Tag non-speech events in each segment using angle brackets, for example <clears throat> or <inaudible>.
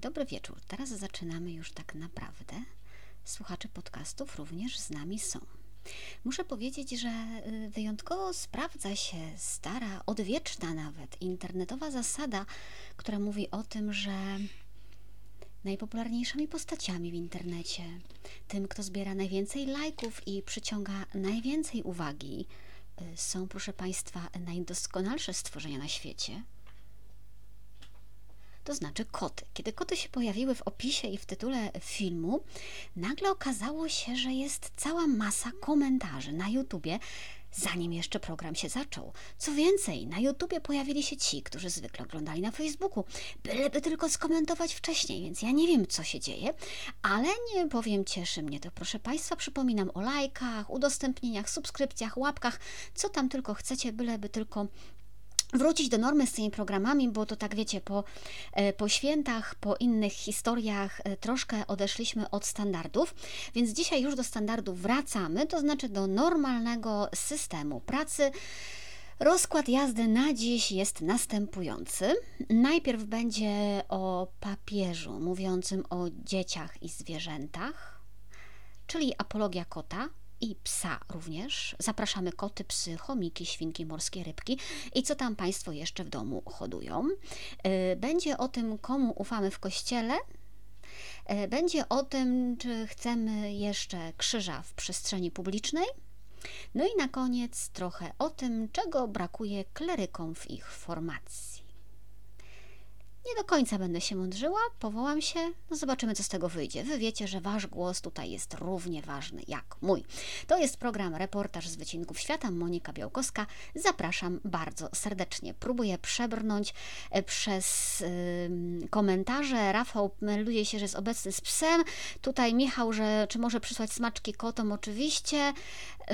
Dobry wieczór. Teraz zaczynamy już tak naprawdę. Słuchacze podcastów również z nami są. Muszę powiedzieć, że y, wyjątkowo sprawdza się stara, odwieczna nawet internetowa zasada, która mówi o tym, że najpopularniejszymi postaciami w internecie, tym, kto zbiera najwięcej lajków i przyciąga najwięcej uwagi, y, są, proszę Państwa, najdoskonalsze stworzenia na świecie to znaczy koty. Kiedy koty się pojawiły w opisie i w tytule filmu, nagle okazało się, że jest cała masa komentarzy na YouTubie, zanim jeszcze program się zaczął. Co więcej, na YouTubie pojawili się ci, którzy zwykle oglądali na Facebooku, byleby tylko skomentować wcześniej, więc ja nie wiem, co się dzieje, ale nie powiem, cieszy mnie to. Proszę Państwa, przypominam o lajkach, udostępnieniach, subskrypcjach, łapkach, co tam tylko chcecie, byleby tylko wrócić do normy z tymi programami, bo to tak wiecie, po, e, po świętach, po innych historiach e, troszkę odeszliśmy od standardów, więc dzisiaj już do standardów wracamy, to znaczy do normalnego systemu pracy. Rozkład jazdy na dziś jest następujący. Najpierw będzie o papieżu mówiącym o dzieciach i zwierzętach, czyli apologia kota, i psa również. Zapraszamy koty, psy, chomiki, świnki, morskie rybki i co tam Państwo jeszcze w domu hodują. Y, będzie o tym, komu ufamy w kościele. Y, będzie o tym, czy chcemy jeszcze krzyża w przestrzeni publicznej. No i na koniec trochę o tym, czego brakuje klerykom w ich formacji. Nie do końca będę się mądrzyła, powołam się, no zobaczymy, co z tego wyjdzie. Wy wiecie, że wasz głos tutaj jest równie ważny jak mój. To jest program Reportaż z Wycinków Świata, Monika Białkowska. Zapraszam bardzo serdecznie. Próbuję przebrnąć e, przez yy, komentarze. Rafał melduje się, że jest obecny z psem. Tutaj Michał, że czy może przysłać smaczki kotom? Oczywiście.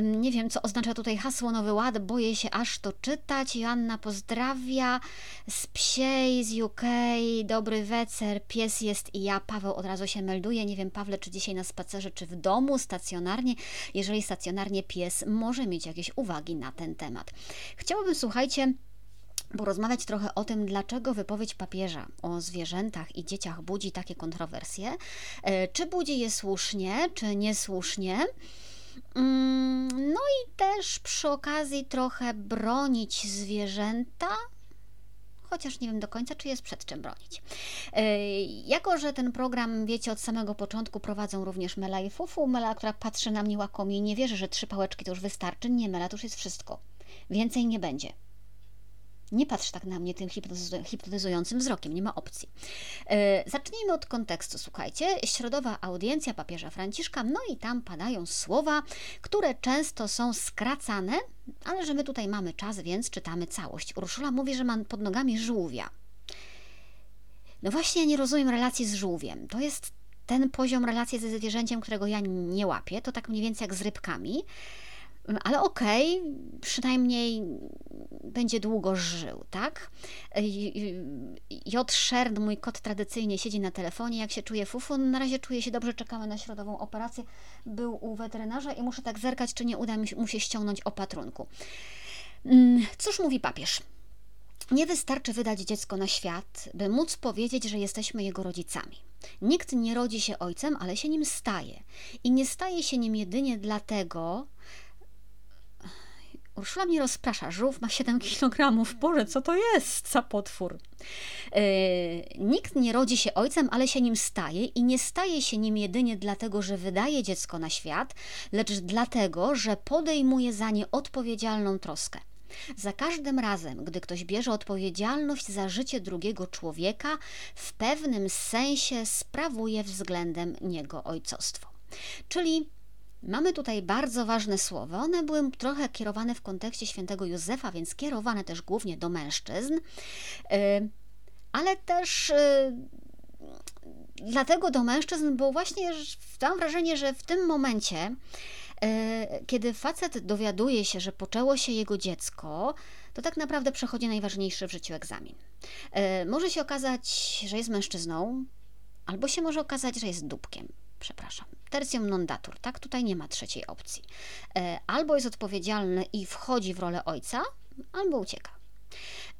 Nie wiem, co oznacza tutaj hasło Nowy Ład, boję się aż to czytać. Joanna pozdrawia z psiej, z UK dobry wecer, pies jest i ja. Paweł od razu się melduje. Nie wiem, Pawle, czy dzisiaj na spacerze, czy w domu, stacjonarnie. Jeżeli stacjonarnie, pies może mieć jakieś uwagi na ten temat. Chciałabym, słuchajcie, porozmawiać trochę o tym, dlaczego wypowiedź papieża o zwierzętach i dzieciach budzi takie kontrowersje. E, czy budzi je słusznie, czy niesłusznie? Mm, no i też przy okazji trochę bronić zwierzęta, chociaż nie wiem do końca, czy jest przed czym bronić. E, jako, że ten program, wiecie, od samego początku prowadzą również Mela i Fufu, Mela, która patrzy na mnie łakomie i nie wierzy, że trzy pałeczki to już wystarczy. Nie, Mela, to już jest wszystko. Więcej nie będzie. Nie patrz tak na mnie tym hipnotyzującym wzrokiem, nie ma opcji. E, zacznijmy od kontekstu, słuchajcie. Środowa audiencja papieża Franciszka, no i tam padają słowa, które często są skracane, ale że my tutaj mamy czas, więc czytamy całość. Urszula mówi, że ma pod nogami żółwia. No właśnie, ja nie rozumiem relacji z żółwiem. To jest ten poziom relacji ze zwierzęciem, którego ja nie łapię. To tak mniej więcej jak z rybkami. Ale okej, okay, przynajmniej będzie długo żył, tak? J. Sherd, mój kot tradycyjnie siedzi na telefonie, jak się czuje fufu, na razie czuje się dobrze, czekamy na środową operację, był u weterynarza i muszę tak zerkać, czy nie uda mu się ściągnąć opatrunku. Mm, cóż mówi papież? Nie wystarczy wydać dziecko na świat, by móc powiedzieć, że jesteśmy jego rodzicami. Nikt nie rodzi się ojcem, ale się nim staje. I nie staje się nim jedynie dlatego, Urszula mnie rozprasza. Żółw ma 7 kg. Boże, co to jest za potwór? Yy, nikt nie rodzi się ojcem, ale się nim staje i nie staje się nim jedynie dlatego, że wydaje dziecko na świat, lecz dlatego, że podejmuje za nie odpowiedzialną troskę. Za każdym razem, gdy ktoś bierze odpowiedzialność za życie drugiego człowieka, w pewnym sensie sprawuje względem niego ojcostwo. Czyli Mamy tutaj bardzo ważne słowa. One były trochę kierowane w kontekście świętego Józefa, więc kierowane też głównie do mężczyzn, y, ale też y, dlatego do mężczyzn, bo właśnie mam wrażenie, że w tym momencie, y, kiedy facet dowiaduje się, że poczęło się jego dziecko, to tak naprawdę przechodzi najważniejszy w życiu egzamin. Może się okazać, że jest mężczyzną, albo się może okazać, że jest dupkiem przepraszam, tertium non datur, tak? Tutaj nie ma trzeciej opcji. E, albo jest odpowiedzialny i wchodzi w rolę ojca, albo ucieka.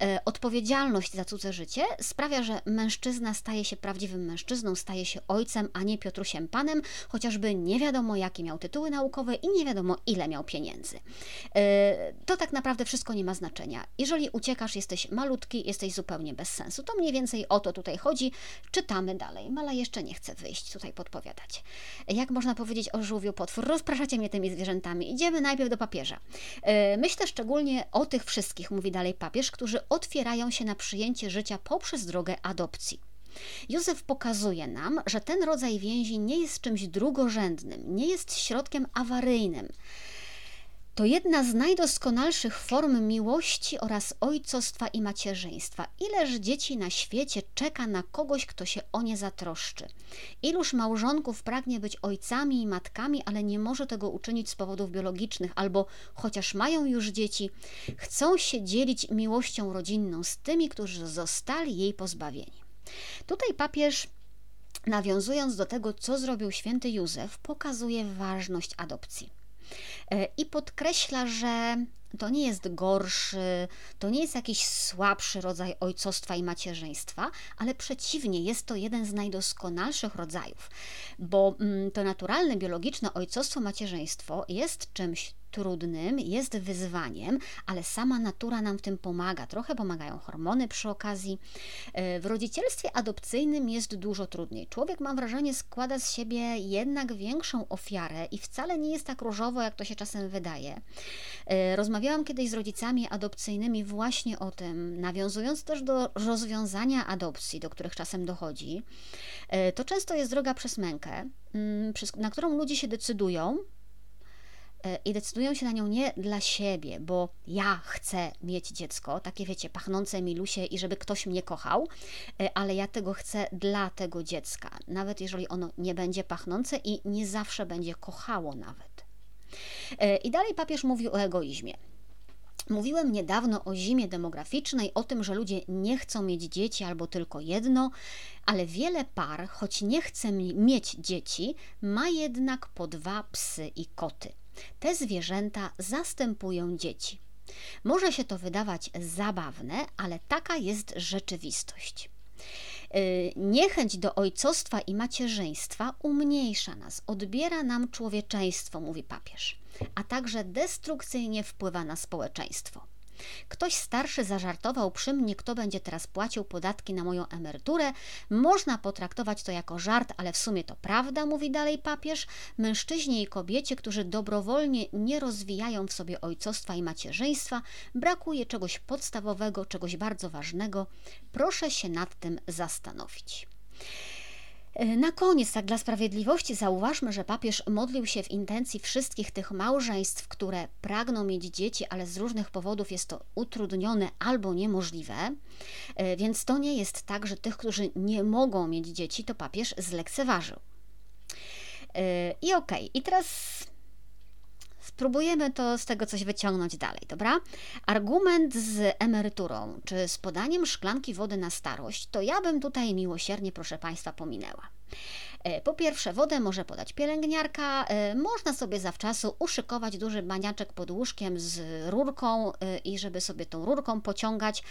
E, odpowiedzialność za cudze życie sprawia, że mężczyzna staje się prawdziwym mężczyzną, staje się ojcem, a nie Piotrusiem Panem, chociażby nie wiadomo jakie miał tytuły naukowe i nie wiadomo ile miał pieniędzy. E, to tak naprawdę wszystko nie ma znaczenia. Jeżeli uciekasz, jesteś malutki, jesteś zupełnie bez sensu. To mniej więcej o to tutaj chodzi. Czytamy dalej. Mala jeszcze nie chce wyjść tutaj podpowiadać. Jak można powiedzieć o żółwiu potwór? Rozpraszacie mnie tymi zwierzętami. Idziemy najpierw do papieża. E, myślę szczególnie o tych wszystkich, mówi dalej papież, którzy otwierają się na przyjęcie życia poprzez drogę adopcji. Józef pokazuje nam, że ten rodzaj więzi nie jest czymś drugorzędnym, nie jest środkiem awaryjnym. To jedna z najdoskonalszych form miłości oraz ojcostwa i macierzyństwa. Ileż dzieci na świecie czeka na kogoś, kto się o nie zatroszczy. Iluż małżonków pragnie być ojcami i matkami, ale nie może tego uczynić z powodów biologicznych, albo chociaż mają już dzieci, chcą się dzielić miłością rodzinną z tymi, którzy zostali jej pozbawieni. Tutaj papież nawiązując do tego, co zrobił święty Józef, pokazuje ważność adopcji. E, i podkreśla, że to nie jest gorszy, to nie jest jakiś słabszy rodzaj ojcostwa i macierzyństwa, ale przeciwnie, jest to jeden z najdoskonalszych rodzajów, bo mm, to naturalne, biologiczne ojcostwo, macierzyństwo jest czymś trudnym, jest wyzwaniem, ale sama natura nam w tym pomaga. Trochę pomagają hormony przy okazji. E, w rodzicielstwie adopcyjnym jest dużo trudniej. Człowiek, mam wrażenie, składa z siebie jednak większą ofiarę i wcale nie jest tak różowo, jak to się czasem wydaje. E, rozmawiałam kiedyś z rodzicami adopcyjnymi właśnie o tym, nawiązując też do rozwiązania adopcji, do których czasem dochodzi. E, to często jest droga przez mękę, mm, na którą ludzie się decydują, i decydują się na nią nie dla siebie, bo ja chcę mieć dziecko, takie wiecie, pachnące milusie i żeby ktoś mnie kochał, e, ale ja tego chcę dla tego dziecka, nawet jeżeli ono nie będzie pachnące i nie zawsze będzie kochało nawet. E, I dalej papież mówi o egoizmie. Mówiłem niedawno o zimie demograficznej, o tym, że ludzie nie chcą mieć dzieci albo tylko jedno, ale wiele par, choć nie chce mieć dzieci, ma jednak po dwa psy i koty. Te zwierzęta zastępują dzieci. Może się to wydawać zabawne, ale taka jest rzeczywistość. Y, niechęć do ojcostwa i macierzyństwa umniejsza nas, odbiera nam człowieczeństwo, mówi papież, a także destrukcyjnie wpływa na społeczeństwo. Ktoś starszy zażartował przy mnie, kto będzie teraz płacił podatki na moją emeryturę. Można potraktować to jako żart, ale w sumie to prawda, mówi dalej papież. Mężczyźnie i kobiecie, którzy dobrowolnie nie rozwijają w sobie ojcostwa i macierzyństwa, brakuje czegoś podstawowego, czegoś bardzo ważnego. Proszę się nad tym zastanowić. E, na koniec, tak dla sprawiedliwości, zauważmy, że papież modlił się w intencji wszystkich tych małżeństw, które pragną mieć dzieci, ale z różnych powodów jest to utrudnione albo niemożliwe. E, więc to nie jest tak, że tych, którzy nie mogą mieć dzieci, to papież zlekceważył. E, I okej, okay. i teraz Spróbujemy to z tego coś wyciągnąć dalej, dobra? Argument z emeryturą, czy z podaniem szklanki wody na starość, to ja bym tutaj miłosiernie, proszę Państwa, pominęła. E, po pierwsze, wodę może podać pielęgniarka, e, można sobie zawczasu uszykować duży baniaczek pod łóżkiem z rurką e, i żeby sobie tą rurką pociągać.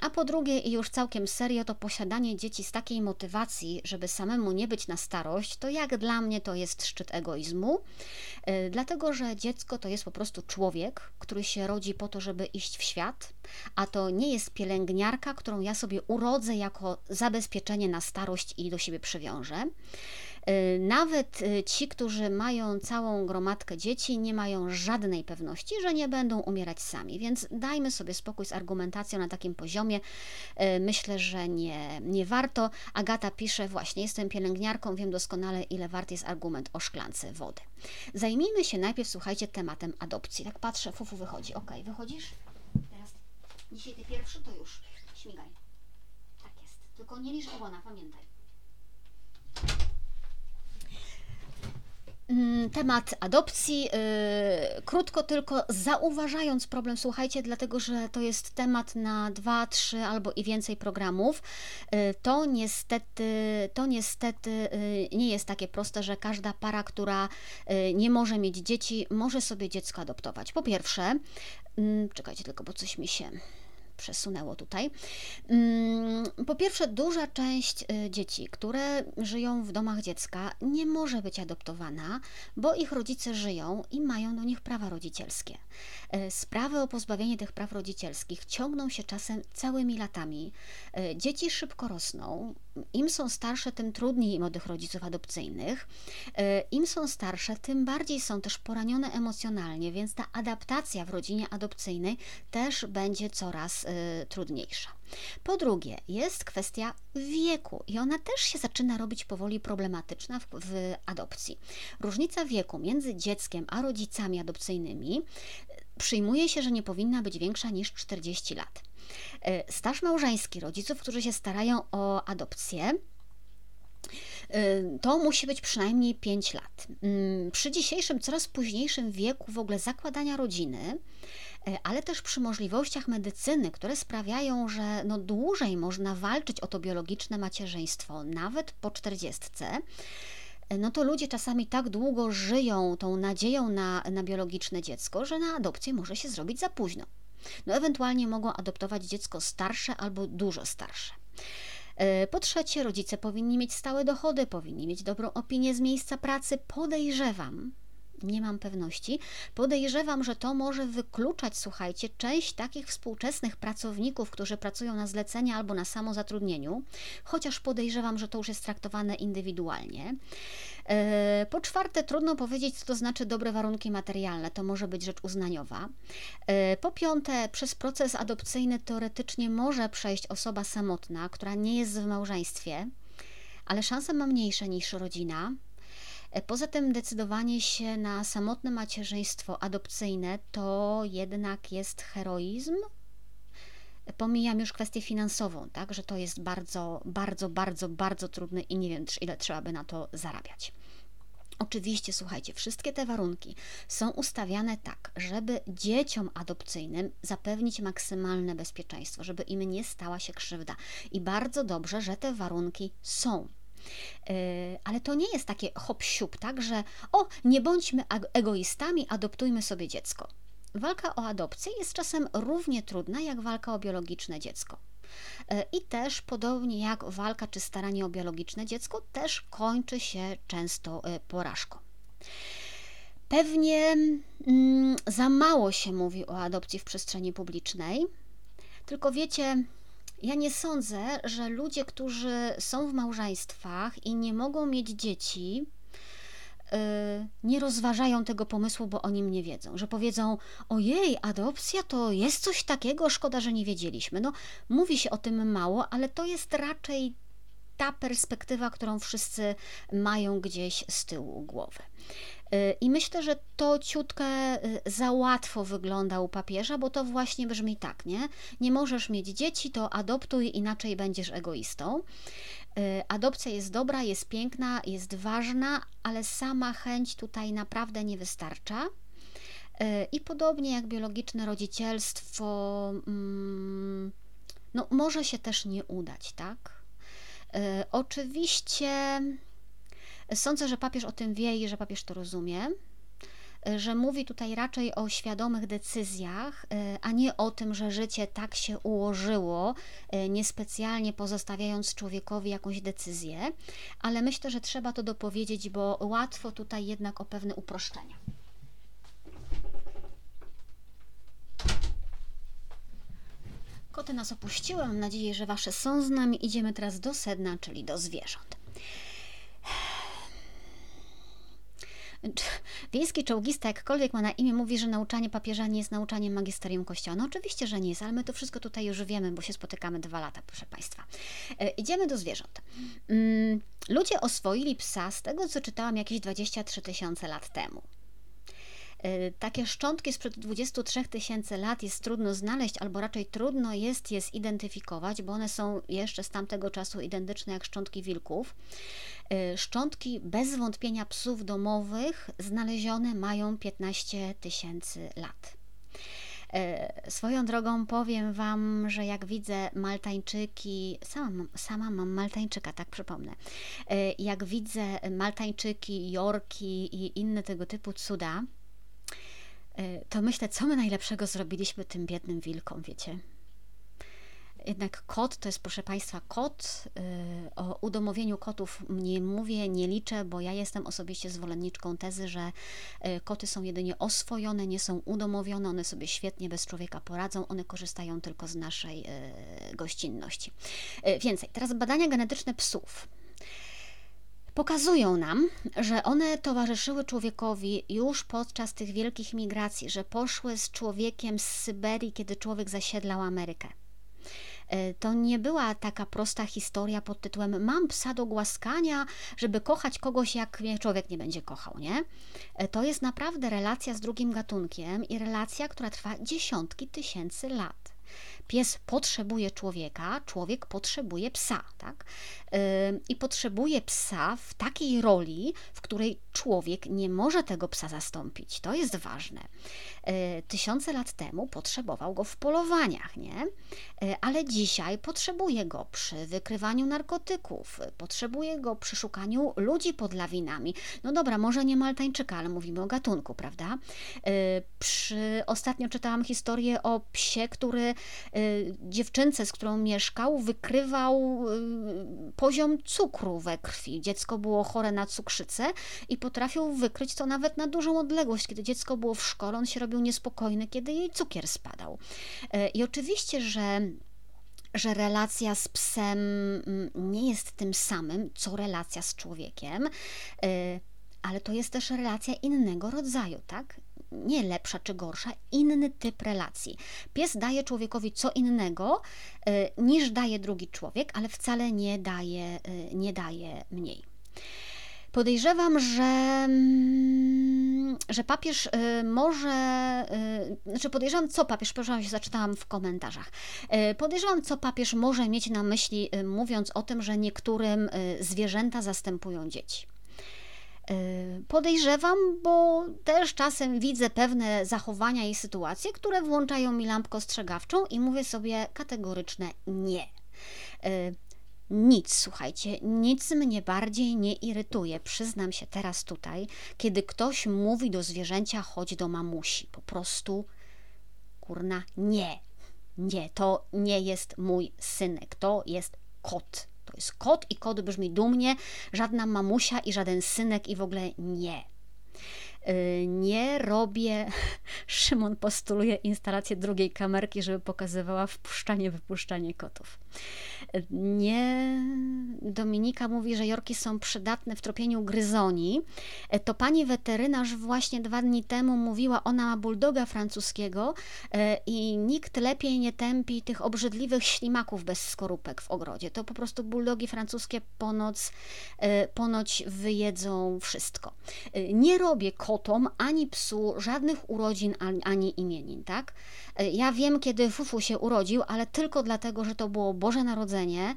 A po drugie, i już całkiem serio, to posiadanie dzieci z takiej motywacji, żeby samemu nie być na starość, to jak dla mnie to jest szczyt egoizmu, dlatego że dziecko to jest po prostu człowiek, który się rodzi po to, żeby iść w świat, a to nie jest pielęgniarka, którą ja sobie urodzę jako zabezpieczenie na starość i do siebie przywiążę. Y, nawet y, ci, którzy mają całą gromadkę dzieci, nie mają żadnej pewności, że nie będą umierać sami, więc dajmy sobie spokój z argumentacją na takim poziomie. Y, myślę, że nie, nie warto. Agata pisze, właśnie jestem pielęgniarką, wiem doskonale, ile wart jest argument o szklance wody. Zajmijmy się najpierw, słuchajcie, tematem adopcji. Tak patrzę, fufu wychodzi. Ok, wychodzisz? Teraz dzisiaj ty pierwszy, to już śmigaj. Tak jest. Tylko nie licz ogona, pamiętaj. Mm, temat adopcji. Yy, krótko tylko zauważając problem, słuchajcie, dlatego że to jest temat na dwa, trzy albo i więcej programów. Yy, to niestety, to niestety yy, nie jest takie proste, że każda para, która nie może mieć dzieci, może sobie dziecko adoptować. Po pierwsze, yy, czekajcie tylko, bo coś mi się przesunęło tutaj. Mm, po pierwsze, duża część y, dzieci, które żyją w domach dziecka, nie może być adoptowana, bo ich rodzice żyją i mają do nich prawa rodzicielskie. Y, sprawy o pozbawienie tych praw rodzicielskich ciągną się czasem całymi latami. Y, dzieci szybko rosną. Im są starsze, tym trudniej im o tych rodziców adopcyjnych. Im są starsze, tym bardziej są też poranione emocjonalnie, więc ta adaptacja w rodzinie adopcyjnej też będzie coraz y, trudniejsza. Po drugie, jest kwestia wieku i ona też się zaczyna robić powoli problematyczna w, w adopcji. Różnica wieku między dzieckiem a rodzicami adopcyjnymi y, przyjmuje się, że nie powinna być większa niż 40 lat. Y, staż małżeński rodziców, którzy się starają o adopcję, to musi być przynajmniej 5 lat. Mm, przy dzisiejszym, coraz późniejszym wieku w ogóle zakładania rodziny, ale też przy możliwościach medycyny, które sprawiają, że no dłużej można walczyć o to biologiczne macierzyństwo, nawet po 40 e, no to ludzie czasami tak długo żyją tą nadzieją na, na biologiczne dziecko, że na adopcję może się zrobić za późno. No ewentualnie mogą adoptować dziecko starsze albo dużo starsze. E, po trzecie, rodzice powinni mieć stałe dochody, powinni mieć dobrą opinię z miejsca pracy. Podejrzewam, nie mam pewności. Podejrzewam, że to może wykluczać, słuchajcie, część takich współczesnych pracowników, którzy pracują na zlecenia albo na samozatrudnieniu, chociaż podejrzewam, że to już jest traktowane indywidualnie. E, po czwarte, trudno powiedzieć, co to znaczy dobre warunki materialne. To może być rzecz uznaniowa. E, po piąte, przez proces adopcyjny teoretycznie może przejść osoba samotna, która nie jest w małżeństwie, ale szanse ma mniejsze niż rodzina. E, poza tym decydowanie się na samotne macierzyństwo adopcyjne to jednak jest heroizm. Pomijam już kwestię finansową, tak, że to jest bardzo, bardzo, bardzo, bardzo trudne i nie wiem ile trzeba by na to zarabiać. Oczywiście, słuchajcie, wszystkie te warunki są ustawiane tak, żeby dzieciom adopcyjnym zapewnić maksymalne bezpieczeństwo, żeby im nie stała się krzywda. I bardzo dobrze, że te warunki są. E, ale to nie jest takie hop siup, tak, że o, nie bądźmy egoistami, adoptujmy sobie dziecko. Walka o adopcję jest czasem równie trudna jak walka o biologiczne dziecko. E, I też, podobnie jak walka czy staranie o biologiczne dziecko, też kończy się często e, porażką. Pewnie mm, za mało się mówi o adopcji w przestrzeni publicznej, tylko wiecie, ja nie sądzę, że ludzie, którzy są w małżeństwach i nie mogą mieć dzieci, y, nie rozważają tego pomysłu, bo o nim nie wiedzą. Że powiedzą: Ojej, adopcja to jest coś takiego, szkoda, że nie wiedzieliśmy. No, mówi się o tym mało, ale to jest raczej ta perspektywa, którą wszyscy mają gdzieś z tyłu głowy. Y, I myślę, że to ciutkę y, za łatwo wygląda u papieża, bo to właśnie brzmi tak, nie? Nie możesz mieć dzieci, to adoptuj, inaczej będziesz egoistą. Y, adopcja jest dobra, jest piękna, jest ważna, ale sama chęć tutaj naprawdę nie wystarcza. I podobnie jak biologiczne rodzicielstwo, mm, no, może się też nie udać, tak? Oczywiście Sądzę, że papież o tym wie i że papież to rozumie że mówi tutaj raczej o świadomych decyzjach, a nie o tym, że życie tak się ułożyło, niespecjalnie pozostawiając człowiekowi jakąś decyzję, ale myślę, że trzeba to dopowiedzieć, bo łatwo tutaj jednak o pewne uproszczenia. Koty nas opuściły, mam nadzieję, że Wasze są z nami. Idziemy teraz do sedna, czyli do zwierząt. Wiejski czołgista, jakkolwiek ma na imię, mówi, że nauczanie papieża nie jest nauczaniem magisterium kościoła. No oczywiście, że nie jest, ale my to wszystko tutaj już wiemy, bo się spotykamy dwa lata, proszę Państwa. E, idziemy do zwierząt. Mm, ludzie oswoili psa, z tego co czytałam, jakieś 23 tysiące lat temu. E, takie szczątki sprzed 23 tysięcy lat jest trudno znaleźć, albo raczej trudno jest je zidentyfikować, bo one są jeszcze z tamtego czasu identyczne jak szczątki wilków. E, szczątki bez wątpienia psów domowych znalezione mają 15 tysięcy lat. E, swoją drogą powiem Wam, że jak widzę Maltańczyki, sama, sama mam Maltańczyka, tak przypomnę, jak widzę Maltańczyki, Jorki i inne tego typu cuda, to myślę, co my najlepszego zrobiliśmy tym biednym wilkom, wiecie? Jednak kot to jest, proszę Państwa, kot. Y, o udomowieniu kotów nie mówię, nie liczę, bo ja jestem osobiście zwolenniczką tezy, że y, koty są jedynie oswojone, nie są udomowione, one sobie świetnie bez człowieka poradzą, one korzystają tylko z naszej gościnności. Więcej, teraz badania genetyczne psów pokazują nam, że one towarzyszyły człowiekowi już podczas tych wielkich migracji, że poszły z człowiekiem z Syberii, kiedy człowiek zasiedlał Amerykę. E, to nie była taka prosta historia pod tytułem mam psa do głaskania, żeby kochać kogoś, jak mnie człowiek nie będzie kochał, nie? E, to jest naprawdę relacja z drugim gatunkiem i relacja, która trwa dziesiątki tysięcy lat. Pies potrzebuje człowieka, człowiek potrzebuje psa, tak? I potrzebuje psa w takiej roli, w której człowiek nie może tego psa zastąpić. To jest ważne. E, tysiące lat temu potrzebował go w polowaniach, nie? E, ale dzisiaj potrzebuje go przy wykrywaniu narkotyków, potrzebuje go przy szukaniu ludzi pod lawinami. No dobra, może nie Maltańczyka, ale mówimy o gatunku, prawda? E, przy... Ostatnio czytałam historię o psie, który dziewczynce, z którą mieszkał, wykrywał poziom cukru we krwi. Dziecko było chore na cukrzycę i potrafił wykryć to nawet na dużą odległość. Kiedy dziecko było w szkole, on się robił niespokojny, kiedy jej cukier spadał. E, I oczywiście, że że relacja z psem mm, nie jest tym samym, co relacja z człowiekiem, ale to jest też relacja innego rodzaju, tak? Nie lepsza czy gorsza, inny typ relacji. Pies daje człowiekowi co innego e, niż daje drugi człowiek, ale wcale nie daje, nie daje mniej. Podejrzewam, że, mm, że papież y, może, y, znaczy podejrzewam, co papież, przepraszam, się zaczytałam w komentarzach. Y, podejrzewam, co papież może mieć na myśli, mówiąc o tym, że niektórym zwierzęta zastępują dzieci. Podejrzewam, bo też czasem widzę pewne zachowania i sytuacje, które włączają mi lampkę ostrzegawczą i mówię sobie kategoryczne nie. Nic, słuchajcie, nic mnie bardziej nie irytuje, przyznam się teraz tutaj, kiedy ktoś mówi do zwierzęcia chodź do mamusi. Po prostu, kurna, nie. Nie, to nie jest mój synek, to jest kot. To jest kot i kot brzmi dumnie, żadna mamusia i żaden synek i w ogóle nie. Y, nie robię. <laughs> Szymon postuluje instalację drugiej kamerki, żeby pokazywała wpuszczanie, wypuszczanie kotów. Nie. Dominika mówi, że jorki są przydatne w tropieniu gryzoni. To pani weterynarz właśnie dwa dni temu mówiła, ona ma buldoga francuskiego e, i nikt lepiej nie tępi tych obrzydliwych ślimaków bez skorupek w ogrodzie. To po prostu buldogi francuskie ponoć, e, ponoć wyjedzą wszystko. E, nie robię kotom ani psu żadnych urodzin ani imienin, tak? Ja wiem, kiedy Fufu się urodził, ale tylko dlatego, że to było Boże Narodzenie,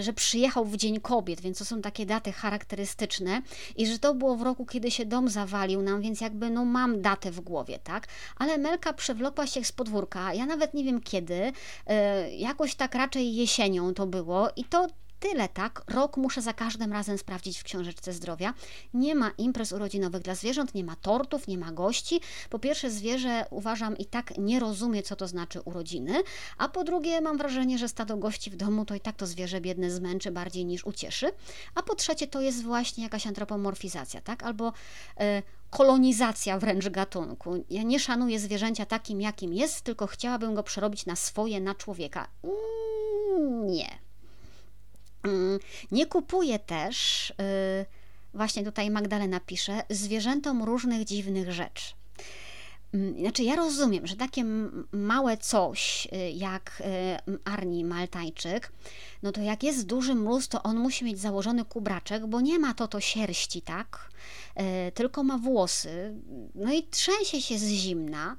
że przyjechał w Dzień Kobiet, więc to są takie daty charakterystyczne i że to było w roku, kiedy się dom zawalił nam, więc jakby no mam datę w głowie, tak? Ale Melka przewlokła się z podwórka, ja nawet nie wiem kiedy, e, jakoś tak raczej jesienią to było i to tyle, tak? Rok muszę za każdym razem sprawdzić w książeczce zdrowia. Nie ma imprez urodzinowych dla zwierząt, nie ma tortów, nie ma gości. Po pierwsze, zwierzę uważam i tak nie rozumie, co to znaczy urodziny, a po drugie, mam wrażenie, że stado gości w domu to i tak to zwierzę biedne zmęczy bardziej niż ucieszy. A po trzecie, to jest właśnie jakaś antropomorfizacja, tak? Albo e, kolonizacja wręcz gatunku. Ja nie szanuję zwierzęcia takim, jakim jest, tylko chciałabym go przerobić na swoje, na człowieka. Mm, nie. Mm, nie kupuję też, y, właśnie tutaj Magdalena pisze, zwierzętom różnych dziwnych rzeczy. Mm, znaczy, ja rozumiem, że takie małe coś y, jak y, Arni Maltańczyk, no to jak jest duży mróz, to on musi mieć założony kubraczek, bo nie ma to to sierści, tak? Tylko ma włosy, no i trzęsie się z zimna.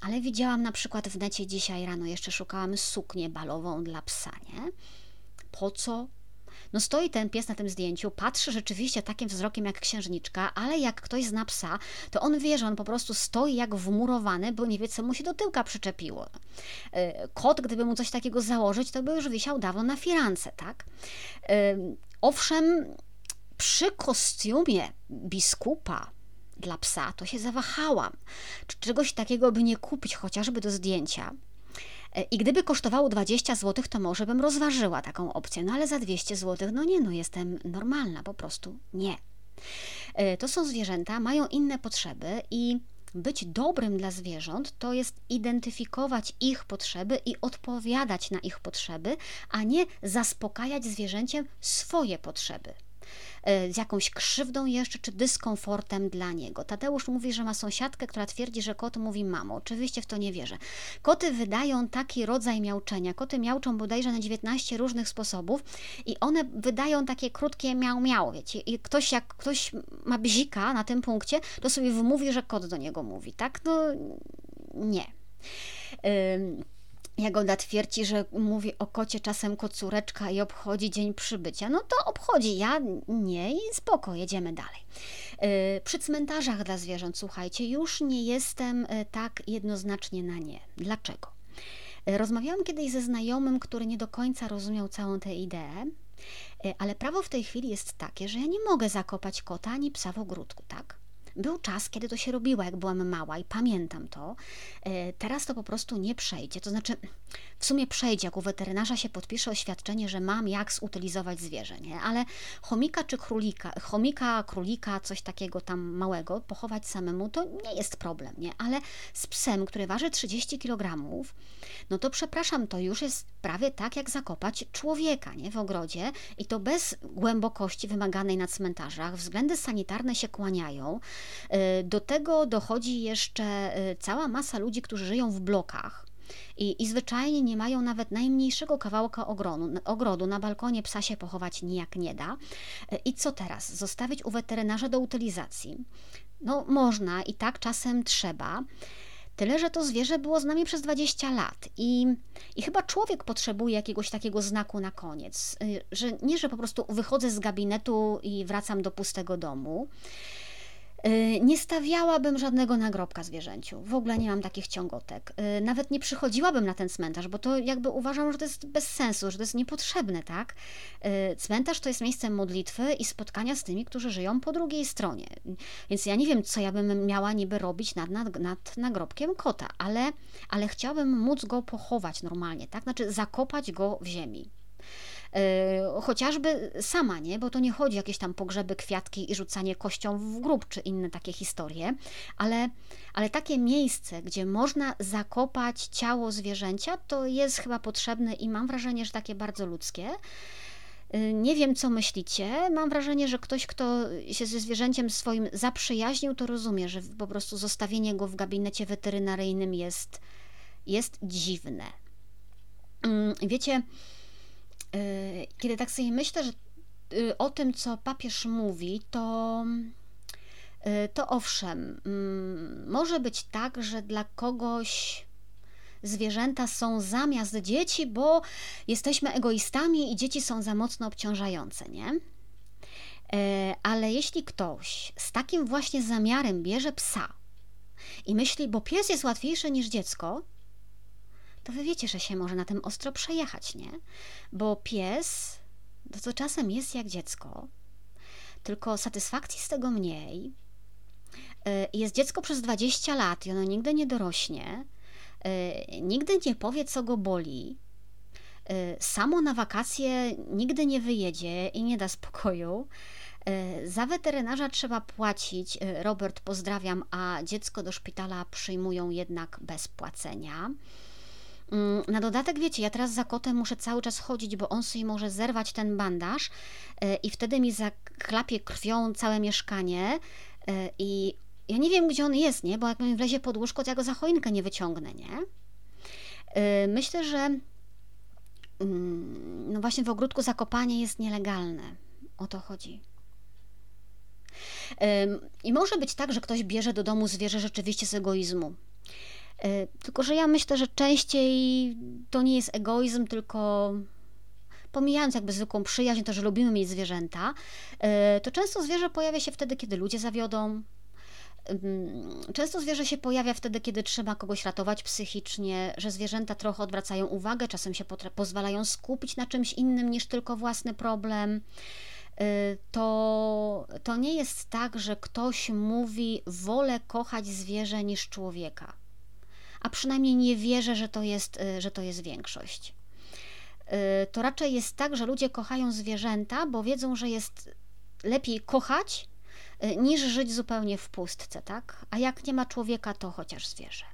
Ale widziałam na przykład w necie dzisiaj rano, jeszcze szukałam suknię balową dla psa, nie? Po co? No stoi ten pies na tym zdjęciu, patrzy rzeczywiście takim wzrokiem jak księżniczka, ale jak ktoś zna psa, to on wie, że on po prostu stoi jak wmurowany, bo nie wie, co mu się do tyłka przyczepiło. E, kot, gdyby mu coś takiego założyć, to by już wisiał dawno na firance, tak? E, owszem, przy kostiumie biskupa dla psa to się zawahałam. Czy czegoś takiego by nie kupić chociażby do zdjęcia? E, I gdyby kosztowało 20 zł, to może bym rozważyła taką opcję, no ale za 200 zł, no nie, no jestem normalna, po prostu nie. E, to są zwierzęta, mają inne potrzeby i być dobrym dla zwierząt to jest identyfikować ich potrzeby i odpowiadać na ich potrzeby, a nie zaspokajać zwierzęciem swoje potrzeby. E, z jakąś krzywdą jeszcze, czy dyskomfortem dla niego. Tadeusz mówi, że ma sąsiadkę, która twierdzi, że kot mówi mamo. Oczywiście w to nie wierzę. Koty wydają taki rodzaj miauczenia. Koty miauczą bodajże na 19 różnych sposobów i one wydają takie krótkie miał miał, wiecie. I ktoś, jak ktoś ma bzika na tym punkcie, to sobie wymówi, że kot do niego mówi, tak? No nie. Jagoda twierdzi, że mówi o kocie czasem kocureczka i obchodzi dzień przybycia. No to obchodzi, ja nie i spoko, jedziemy dalej. Y, przy cmentarzach dla zwierząt, słuchajcie, już nie jestem y, tak jednoznacznie na nie. Dlaczego? Y, rozmawiałam kiedyś ze znajomym, który nie do końca rozumiał całą tę ideę, ale prawo w tej chwili jest takie, że ja nie mogę zakopać kota ani psa w ogródku, tak? Był czas, kiedy to się robiło, jak byłam mała i pamiętam to. E, teraz to po prostu nie przejdzie. To znaczy, w sumie przejdzie, jak u weterynarza się podpisze oświadczenie, że mam jak zutylizować zwierzę, nie? Ale chomika czy królika, chomika, królika, coś takiego tam małego, pochować samemu, to nie jest problem, nie? Ale z psem, który waży 30 kg, no to przepraszam, to już jest prawie tak, jak zakopać człowieka, nie? W ogrodzie i to bez głębokości wymaganej na cmentarzach. Względy sanitarne się kłaniają. E, do tego dochodzi jeszcze e, cała masa ludzi, którzy żyją w blokach. I, I zwyczajnie nie mają nawet najmniejszego kawałka ogrodu. Na balkonie psa się pochować nijak nie da. E, I co teraz? Zostawić u weterynarza do utylizacji? No, można i tak czasem trzeba. Tyle, że to zwierzę było z nami przez 20 lat i, i chyba człowiek potrzebuje jakiegoś takiego znaku na koniec, że nie, że po prostu wychodzę z gabinetu i wracam do pustego domu, Y, nie stawiałabym żadnego nagrobka zwierzęciu. W ogóle nie mam takich ciągotek. Y, nawet nie przychodziłabym na ten cmentarz, bo to jakby uważam, że to jest bez sensu, że to jest niepotrzebne, tak? Y, cmentarz to jest miejsce modlitwy i spotkania z tymi, którzy żyją po drugiej stronie. Więc ja nie wiem, co ja bym miała niby robić nad, nad, nad nagrobkiem kota, ale, ale chciałabym móc go pochować normalnie, tak? Znaczy zakopać go w ziemi. E, chociażby sama, nie? Bo to nie chodzi o jakieś tam pogrzeby, kwiatki i rzucanie kością w grób, czy inne takie historie, ale, ale takie miejsce, gdzie można zakopać ciało zwierzęcia, to jest chyba potrzebne i mam wrażenie, że takie bardzo ludzkie. E, nie wiem, co myślicie. Mam wrażenie, że ktoś, kto się ze zwierzęciem swoim zaprzyjaźnił, to rozumie, że po prostu zostawienie go w gabinecie weterynaryjnym jest, jest dziwne. Mm, wiecie, kiedy tak sobie myślę że y, o tym, co papież mówi, to, y, to owszem, mm, może być tak, że dla kogoś zwierzęta są zamiast dzieci, bo jesteśmy egoistami i dzieci są za mocno obciążające, nie? Ale jeśli ktoś z takim właśnie zamiarem bierze psa i myśli, bo pies jest łatwiejszy niż dziecko, to wy wiecie, że się może na tym ostro przejechać, nie? Bo pies to, to czasem jest jak dziecko, tylko satysfakcji z tego mniej. Y, jest dziecko przez 20 lat i ono nigdy nie dorośnie, y, nigdy nie powie, co go boli. Y, samo na wakacje nigdy nie wyjedzie i nie da spokoju. Za weterynarza trzeba płacić. Robert, pozdrawiam, a dziecko do szpitala przyjmują jednak bez płacenia. Mm, na dodatek, wiecie, ja teraz za kotem muszę cały czas chodzić, bo on sobie może zerwać ten bandaż e, i wtedy mi zaklapie krwią całe mieszkanie e, i ja nie wiem, gdzie on jest, nie? Bo jak mi wlezie pod łóżko, to ja go za choinkę nie wyciągnę, nie? E, myślę, że mm, no właśnie w ogródku zakopanie jest nielegalne. O to chodzi. I może być tak, że ktoś bierze do domu zwierzę rzeczywiście z egoizmu. E, tylko, że ja myślę, że częściej to nie jest egoizm, tylko pomijając jakby zwykłą przyjaźń, to, że lubimy mieć zwierzęta, e, to często zwierzę pojawia się wtedy, kiedy ludzie zawiodą. Często zwierzę się pojawia wtedy, kiedy trzeba kogoś ratować psychicznie, że zwierzęta trochę odwracają uwagę, czasem się pozwalają skupić na czymś innym niż tylko własny problem. E, to, to nie jest tak, że ktoś mówi: Wolę kochać zwierzę niż człowieka a przynajmniej nie wierzę, że to jest, że to jest większość. To raczej jest tak, że ludzie kochają zwierzęta, bo wiedzą, że jest lepiej kochać niż żyć zupełnie w pustce, tak? A jak nie ma człowieka, to chociaż zwierzę.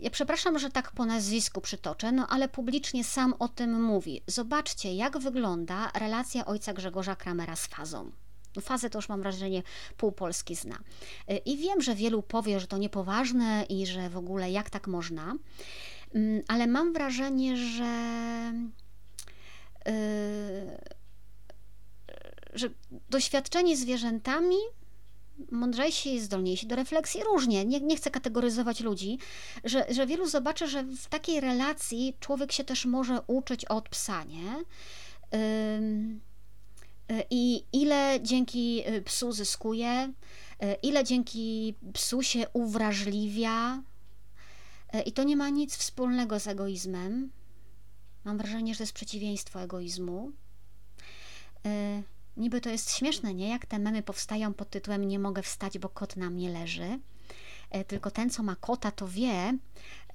Ja przepraszam, że tak po nazwisku przytoczę, no ale publicznie sam o tym mówi. Zobaczcie, jak wygląda relacja ojca Grzegorza Kramera z fazą. No, fazę to już mam wrażenie pół Polski zna. I wiem, że wielu powie, że to niepoważne i że w ogóle jak tak można, mm, ale mam wrażenie, że. Yy, że doświadczenie zwierzętami mądrzejsi zdolniejsi do refleksji różnie. Nie, nie chcę kategoryzować ludzi, że, że wielu zobaczy, że w takiej relacji człowiek się też może uczyć od psa, nie? Y, I ile dzięki y, psu zyskuje, y, ile dzięki psu się uwrażliwia. I to nie ma nic wspólnego z egoizmem. Mam wrażenie, że to jest przeciwieństwo egoizmu. Niby to jest śmieszne, nie? Jak te memy powstają pod tytułem Nie mogę wstać, bo kot na mnie leży. E, tylko ten, co ma kota, to wie,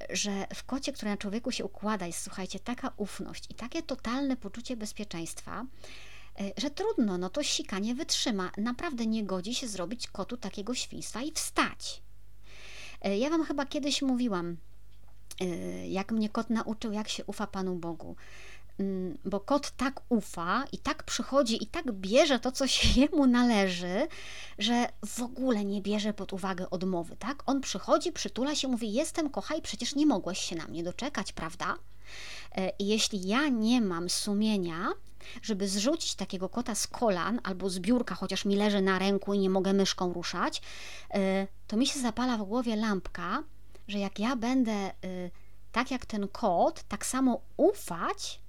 że w kocie, który na człowieku się układa, jest, słuchajcie, taka ufność i takie totalne poczucie bezpieczeństwa, e, że trudno, no to sika nie wytrzyma. Naprawdę nie godzi się zrobić kotu takiego świństwa i wstać. E, ja Wam chyba kiedyś mówiłam, jak mnie kot nauczył, jak się ufa Panu Bogu. Mm, bo kot tak ufa i tak przychodzi i tak bierze to, co się <laughs> jemu należy, że w ogóle nie bierze pod uwagę odmowy, tak? On przychodzi, przytula się, mówi: Jestem, kochaj, przecież nie mogłeś się na mnie doczekać, prawda? E, I jeśli ja nie mam sumienia, żeby zrzucić takiego kota z kolan albo z biurka, chociaż mi leży na ręku i nie mogę myszką ruszać, e, to mi się zapala w głowie lampka, że jak ja będę e, tak jak ten kot, tak samo ufać,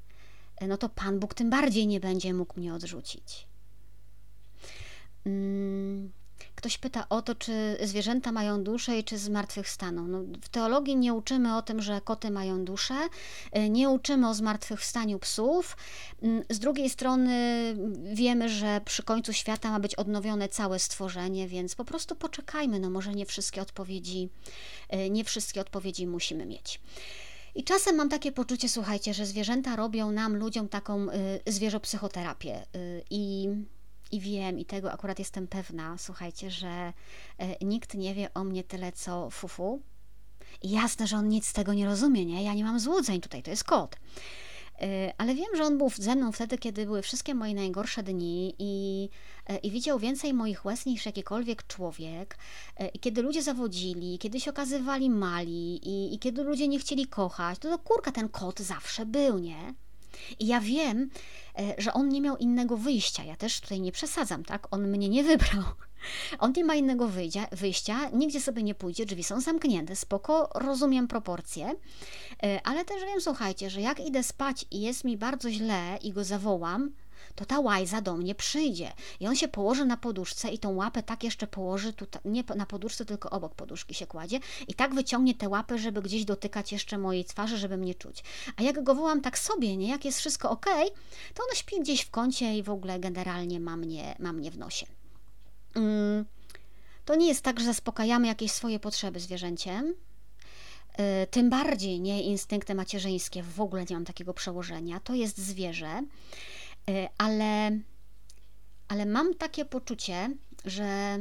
no to Pan Bóg tym bardziej nie będzie mógł mnie odrzucić. Ktoś pyta o to, czy zwierzęta mają duszę i czy zmartwychwstaną. No, w teologii nie uczymy o tym, że koty mają duszę, y, nie uczymy o zmartwychwstaniu psów. Mm, z drugiej strony wiemy, że przy końcu świata ma być odnowione całe stworzenie, więc po prostu poczekajmy. No może nie wszystkie odpowiedzi, y, nie wszystkie odpowiedzi musimy mieć. I czasem mam takie poczucie, słuchajcie, że zwierzęta robią nam, ludziom, taką y, zwierzopsychoterapię. Y, I, I wiem, i tego akurat jestem pewna, słuchajcie, że y, nikt nie wie o mnie tyle co fufu. I jasne, że on nic z tego nie rozumie, nie? Ja nie mam złudzeń tutaj, to jest kot. Y, ale wiem, że on był ze mną wtedy, kiedy były wszystkie moje najgorsze dni i, y, i widział więcej moich łez niż jakikolwiek człowiek. I kiedy ludzie zawodzili, kiedy się okazywali mali i, i kiedy ludzie nie chcieli kochać, to, to kurka ten kot zawsze był, nie? I ja wiem, że on nie miał innego wyjścia. Ja też tutaj nie przesadzam, tak? On mnie nie wybrał. <laughs> On nie ma innego wyjścia, wyjścia, nigdzie sobie nie pójdzie, drzwi są zamknięte, spoko, rozumiem proporcje, e, ale też wiem, słuchajcie, że jak idę spać i jest mi bardzo źle i go zawołam, to ta łajza do mnie przyjdzie. I on się położy na poduszce i tą łapę tak jeszcze położy, tutaj, nie na poduszce, tylko obok poduszki się kładzie i tak wyciągnie te łapy, żeby gdzieś dotykać jeszcze mojej twarzy, żeby mnie czuć. A jak go wołam tak sobie, nie, jak jest wszystko ok, to on śpi gdzieś w kącie i w ogóle generalnie ma mnie, ma mnie w nosie. Mm, to nie jest tak, że zaspokajamy jakieś swoje potrzeby zwierzęciem. Y, tym bardziej nie instynkty macierzyńskie, w ogóle nie mam takiego przełożenia. To jest zwierzę, ale, ale mam takie poczucie, że,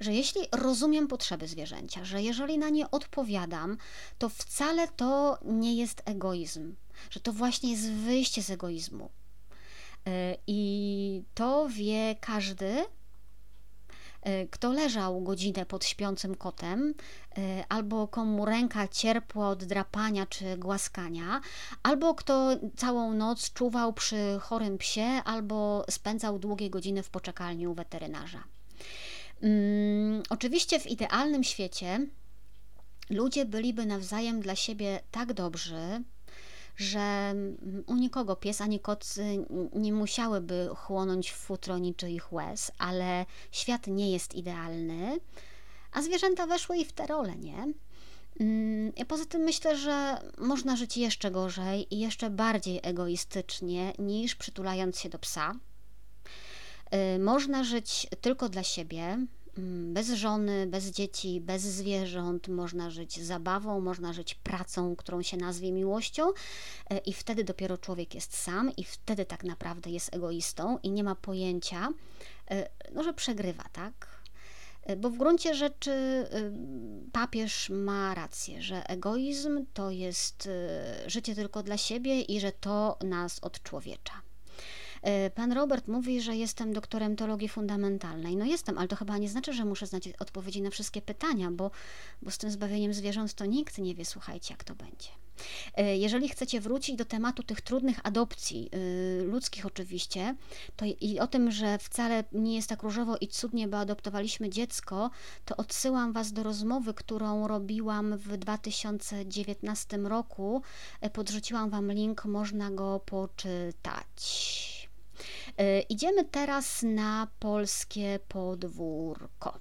że jeśli rozumiem potrzeby zwierzęcia, że jeżeli na nie odpowiadam, to wcale to nie jest egoizm, że to właśnie jest wyjście z egoizmu. Y, I to wie każdy, Y, kto leżał godzinę pod śpiącym kotem, y, albo komu ręka cierpła od drapania czy głaskania, albo kto całą noc czuwał przy chorym psie, albo spędzał długie godziny w poczekalni u weterynarza. Um, oczywiście w idealnym świecie ludzie byliby nawzajem dla siebie tak dobrzy, że u nikogo pies ani kot nie musiałyby chłonąć w futro niczyich łez, ale świat nie jest idealny, a zwierzęta weszły i w tę rolę, nie? Mm, poza tym myślę, że można żyć jeszcze gorzej i jeszcze bardziej egoistycznie niż przytulając się do psa. Y, można żyć tylko dla siebie, bez żony, bez dzieci, bez zwierząt, można żyć zabawą, można żyć pracą, którą się nazwie miłością, e, i wtedy dopiero człowiek jest sam, i wtedy tak naprawdę jest egoistą i nie ma pojęcia, e, no, że przegrywa, tak? E, bo w gruncie rzeczy papież ma rację, że egoizm to jest życie tylko dla siebie i że to nas odczłowiecza. E, pan Robert mówi, że jestem doktorem teologii fundamentalnej. No jestem, ale to chyba nie znaczy, że muszę znać odpowiedzi na wszystkie pytania, bo, bo z tym zbawieniem zwierząt to nikt nie wie, słuchajcie, jak to będzie. E, jeżeli chcecie wrócić do tematu tych trudnych adopcji, yy, ludzkich oczywiście, to i o tym, że wcale nie jest tak różowo i cudnie, bo adoptowaliśmy dziecko, to odsyłam Was do rozmowy, którą robiłam w 2019 roku. E, podrzuciłam Wam link, można go poczytać. E, idziemy teraz na polskie podwórko.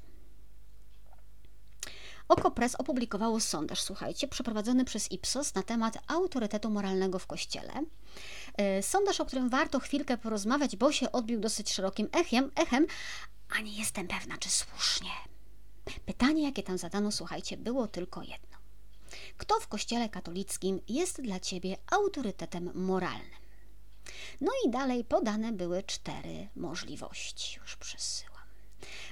Okopres opublikowało sondaż, słuchajcie, przeprowadzony przez Ipsos na temat autorytetu moralnego w Kościele. E, sondaż, o którym warto chwilkę porozmawiać, bo się odbił dosyć szerokim echem, echem a nie jestem pewna, czy słusznie. Pytanie, jakie tam zadano, słuchajcie, było tylko jedno. Kto w Kościele katolickim jest dla Ciebie autorytetem moralnym? No i dalej podane były cztery możliwości. Już przesyłam.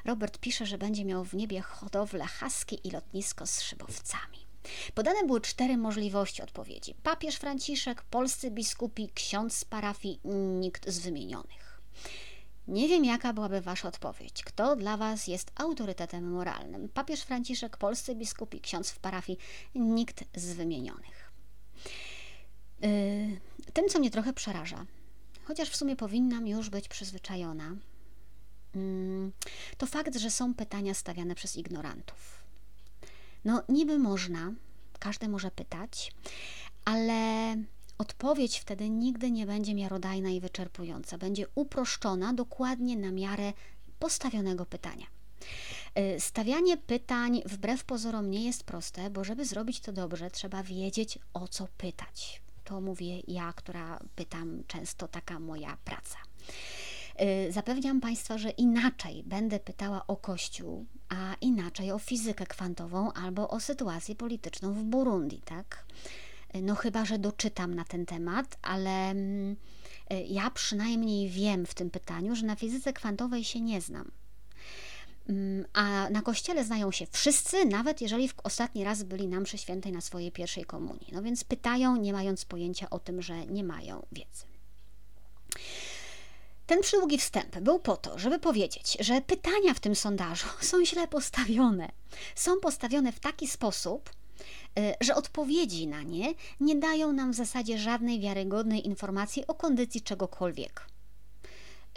Robert pisze, że będzie miał w niebie hodowlę haski i lotnisko z szybowcami. Podane były cztery możliwości odpowiedzi: papież Franciszek, polscy biskupi, ksiądz z parafii, nikt z wymienionych. Nie wiem, jaka byłaby Wasza odpowiedź. Kto dla Was jest autorytetem moralnym? Papież Franciszek, polscy biskupi, ksiądz w parafii, nikt z wymienionych. Yy, tym, co mnie trochę przeraża, chociaż w sumie powinnam już być przyzwyczajona, mm, to fakt, że są pytania stawiane przez ignorantów. No, niby można, każdy może pytać, ale odpowiedź wtedy nigdy nie będzie miarodajna i wyczerpująca. Będzie uproszczona dokładnie na miarę postawionego pytania. Y, stawianie pytań wbrew pozorom nie jest proste, bo żeby zrobić to dobrze, trzeba wiedzieć o co pytać. To mówię ja, która pytam często, taka moja praca. Y, zapewniam Państwa, że inaczej będę pytała o Kościół, a inaczej o fizykę kwantową albo o sytuację polityczną w Burundi, tak? Y, no chyba, że doczytam na ten temat, ale mm, y, ja przynajmniej wiem w tym pytaniu, że na fizyce kwantowej się nie znam. Mm, a na kościele znają się wszyscy, nawet jeżeli w ostatni raz byli na mszy świętej na swojej pierwszej komunii. No więc pytają, nie mając pojęcia o tym, że nie mają wiedzy. Ten przydługi wstęp był po to, żeby powiedzieć, że pytania w tym sondażu <laughs> są źle postawione. Są postawione w taki sposób, y, że odpowiedzi na nie nie dają nam w zasadzie żadnej wiarygodnej informacji o kondycji czegokolwiek.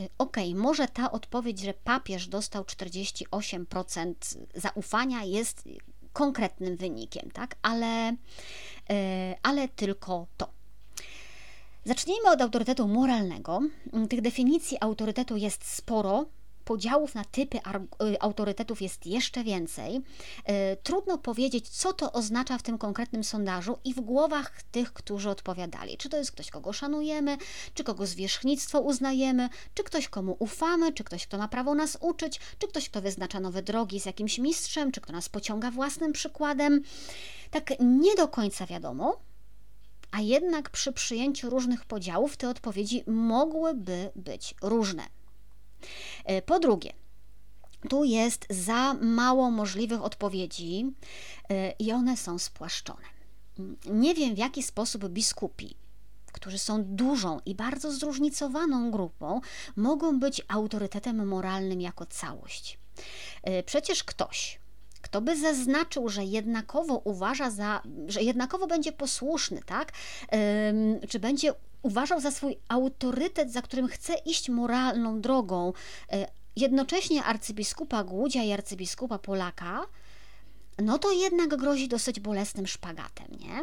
Y, okej, okay, może ta odpowiedź, że papież dostał 48% zaufania jest konkretnym wynikiem, tak? Ale, y, ale tylko to. Zacznijmy od autorytetu moralnego. Tych definicji autorytetu jest sporo, podziałów na typy y, autorytetów jest jeszcze więcej. Y, trudno powiedzieć, co to oznacza w tym konkretnym sondażu i w głowach tych, którzy odpowiadali. Czy to jest ktoś, kogo szanujemy, czy kogo zwierzchnictwo uznajemy, czy ktoś, komu ufamy, czy ktoś, kto ma prawo nas uczyć, czy ktoś, kto wyznacza nowe drogi z jakimś mistrzem, czy kto nas pociąga własnym przykładem. Tak nie do końca wiadomo, a jednak przy przyjęciu różnych podziałów te odpowiedzi mogłyby być różne. E, po drugie, tu jest za mało możliwych odpowiedzi e, i one są spłaszczone. Nie wiem, w jaki sposób biskupi, którzy są dużą i bardzo zróżnicowaną grupą, mogą być autorytetem moralnym jako całość. E, przecież ktoś, kto by zaznaczył, że jednakowo uważa za, że jednakowo będzie posłuszny, tak? Czy będzie uważał za swój autorytet, za którym chce iść moralną drogą, e, jednocześnie arcybiskupa Głudzia i arcybiskupa Polaka, no to jednak grozi dosyć bolesnym szpagatem, nie?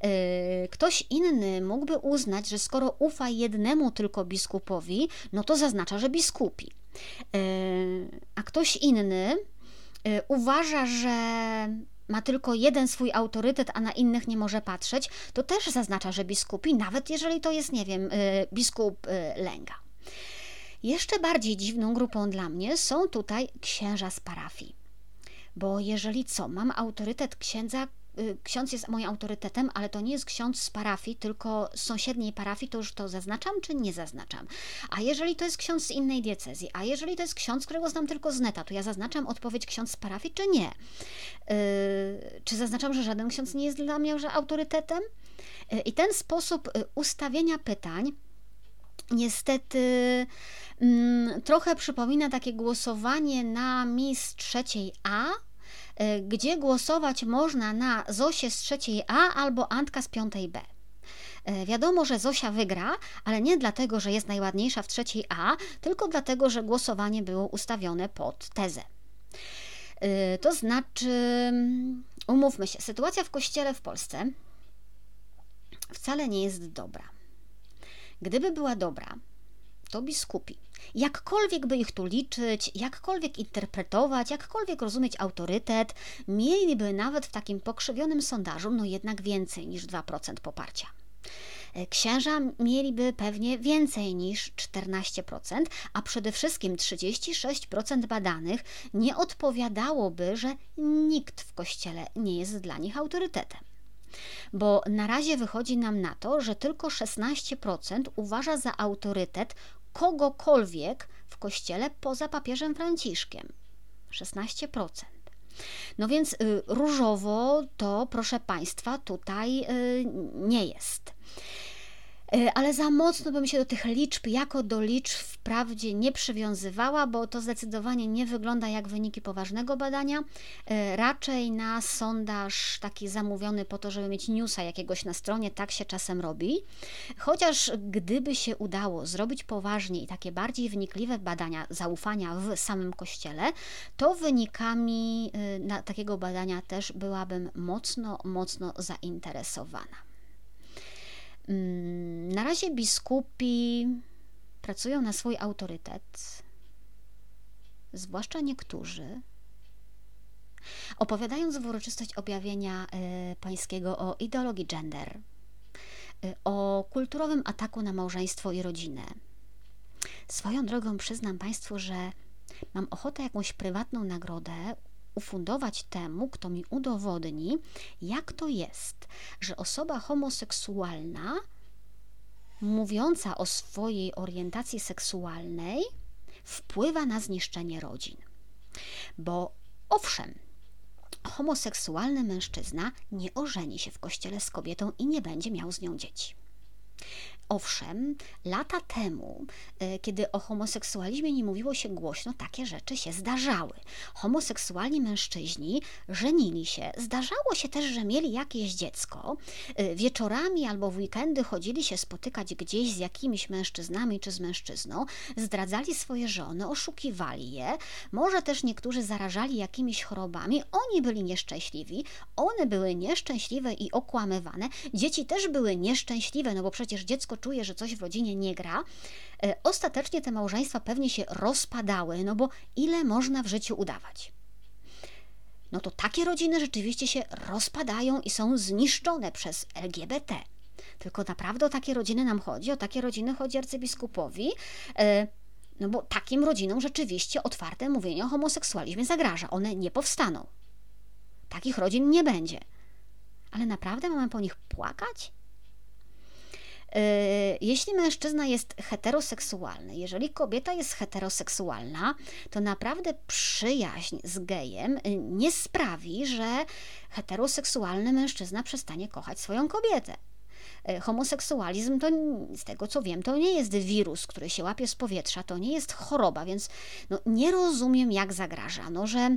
E, ktoś inny mógłby uznać, że skoro ufa jednemu tylko biskupowi, no to zaznacza, że biskupi. E, a ktoś inny uważa, że ma tylko jeden swój autorytet, a na innych nie może patrzeć, to też zaznacza, że biskupi, nawet jeżeli to jest, nie wiem, y, biskup y, Lęga. Jeszcze bardziej dziwną grupą dla mnie są tutaj księża z parafii. Bo jeżeli co, mam autorytet księdza, ksiądz jest moim autorytetem, ale to nie jest ksiądz z parafii, tylko z sąsiedniej parafii, to już to zaznaczam czy nie zaznaczam? A jeżeli to jest ksiądz z innej diecezji, a jeżeli to jest ksiądz, którego znam tylko z neta, to ja zaznaczam odpowiedź ksiądz z parafii czy nie? Yy, czy zaznaczam, że żaden ksiądz nie jest dla mnie że autorytetem? Yy, I ten sposób y, ustawienia pytań niestety mm, trochę przypomina takie głosowanie na Miss trzeciej A, y, gdzie głosować można na Zosię z trzeciej A albo Antka z piątej B. Y, wiadomo, że Zosia wygra, ale nie dlatego, że jest najładniejsza w trzeciej A, tylko dlatego, że głosowanie było ustawione pod tezę. Y, to znaczy, umówmy się, sytuacja w kościele w Polsce wcale nie jest dobra. Gdyby była dobra, to biskupi, jakkolwiek by ich tu liczyć, jakkolwiek interpretować, jakkolwiek rozumieć autorytet, mieliby nawet w takim pokrzywionym sondażu, no jednak więcej niż 2% poparcia. E, księża mieliby pewnie więcej niż 14%, a przede wszystkim 36% badanych nie odpowiadałoby, że nikt w kościele nie jest dla nich autorytetem bo na razie wychodzi nam na to, że tylko 16% uważa za autorytet kogokolwiek w kościele poza papieżem Franciszkiem. 16%. No więc y, różowo to, proszę Państwa, tutaj y, nie jest. E, ale za mocno bym się do tych liczb jako do liczb wprawdzie nie przywiązywała, bo to zdecydowanie nie wygląda jak wyniki poważnego badania. E, raczej na sondaż taki zamówiony po to, żeby mieć newsa jakiegoś na stronie, tak się czasem robi. Chociaż gdyby się udało zrobić poważnie i takie bardziej wnikliwe badania zaufania w samym kościele, to wynikami e, takiego badania też byłabym mocno, mocno zainteresowana. Mm, na razie biskupi pracują na swój autorytet, zwłaszcza niektórzy, opowiadając w uroczystość objawienia y, pańskiego o ideologii gender, y, o kulturowym ataku na małżeństwo i rodzinę. Swoją drogą przyznam Państwu, że mam ochotę jakąś prywatną nagrodę ufundować temu, kto mi udowodni, jak to jest, że osoba homoseksualna, mówiąca o swojej orientacji seksualnej, wpływa na zniszczenie rodzin. Bo owszem, homoseksualny mężczyzna nie ożeni się w kościele z kobietą i nie będzie miał z nią dzieci. Owszem, lata temu, e, kiedy o homoseksualizmie nie mówiło się głośno, takie rzeczy się zdarzały. Homoseksualni mężczyźni żenili się. Zdarzało się też, że mieli jakieś dziecko. E, wieczorami albo w weekendy chodzili się spotykać gdzieś z jakimiś mężczyznami czy z mężczyzną, zdradzali swoje żony, oszukiwali je. Może też niektórzy zarażali jakimiś chorobami. Oni byli nieszczęśliwi, one były nieszczęśliwe i okłamywane. Dzieci też były nieszczęśliwe, no bo przecież dziecko czuje, że coś w rodzinie nie gra, e, ostatecznie te małżeństwa pewnie się rozpadały, no bo ile można w życiu udawać? No to takie rodziny rzeczywiście się rozpadają i są zniszczone przez LGBT. Tylko naprawdę o takie rodziny nam chodzi, o takie rodziny chodzi arcybiskupowi. E, no bo takim rodzinom rzeczywiście otwarte mówienie o homoseksualizmie zagraża. One nie powstaną. Takich rodzin nie będzie. Ale naprawdę mamy po nich płakać? Y, jeśli mężczyzna jest heteroseksualny, jeżeli kobieta jest heteroseksualna, to naprawdę przyjaźń z gejem y, nie sprawi, że heteroseksualny mężczyzna przestanie kochać swoją kobietę. Y, homoseksualizm to, z tego co wiem, to nie jest wirus, który się łapie z powietrza, to nie jest choroba, więc no, nie rozumiem, jak zagraża, no, że,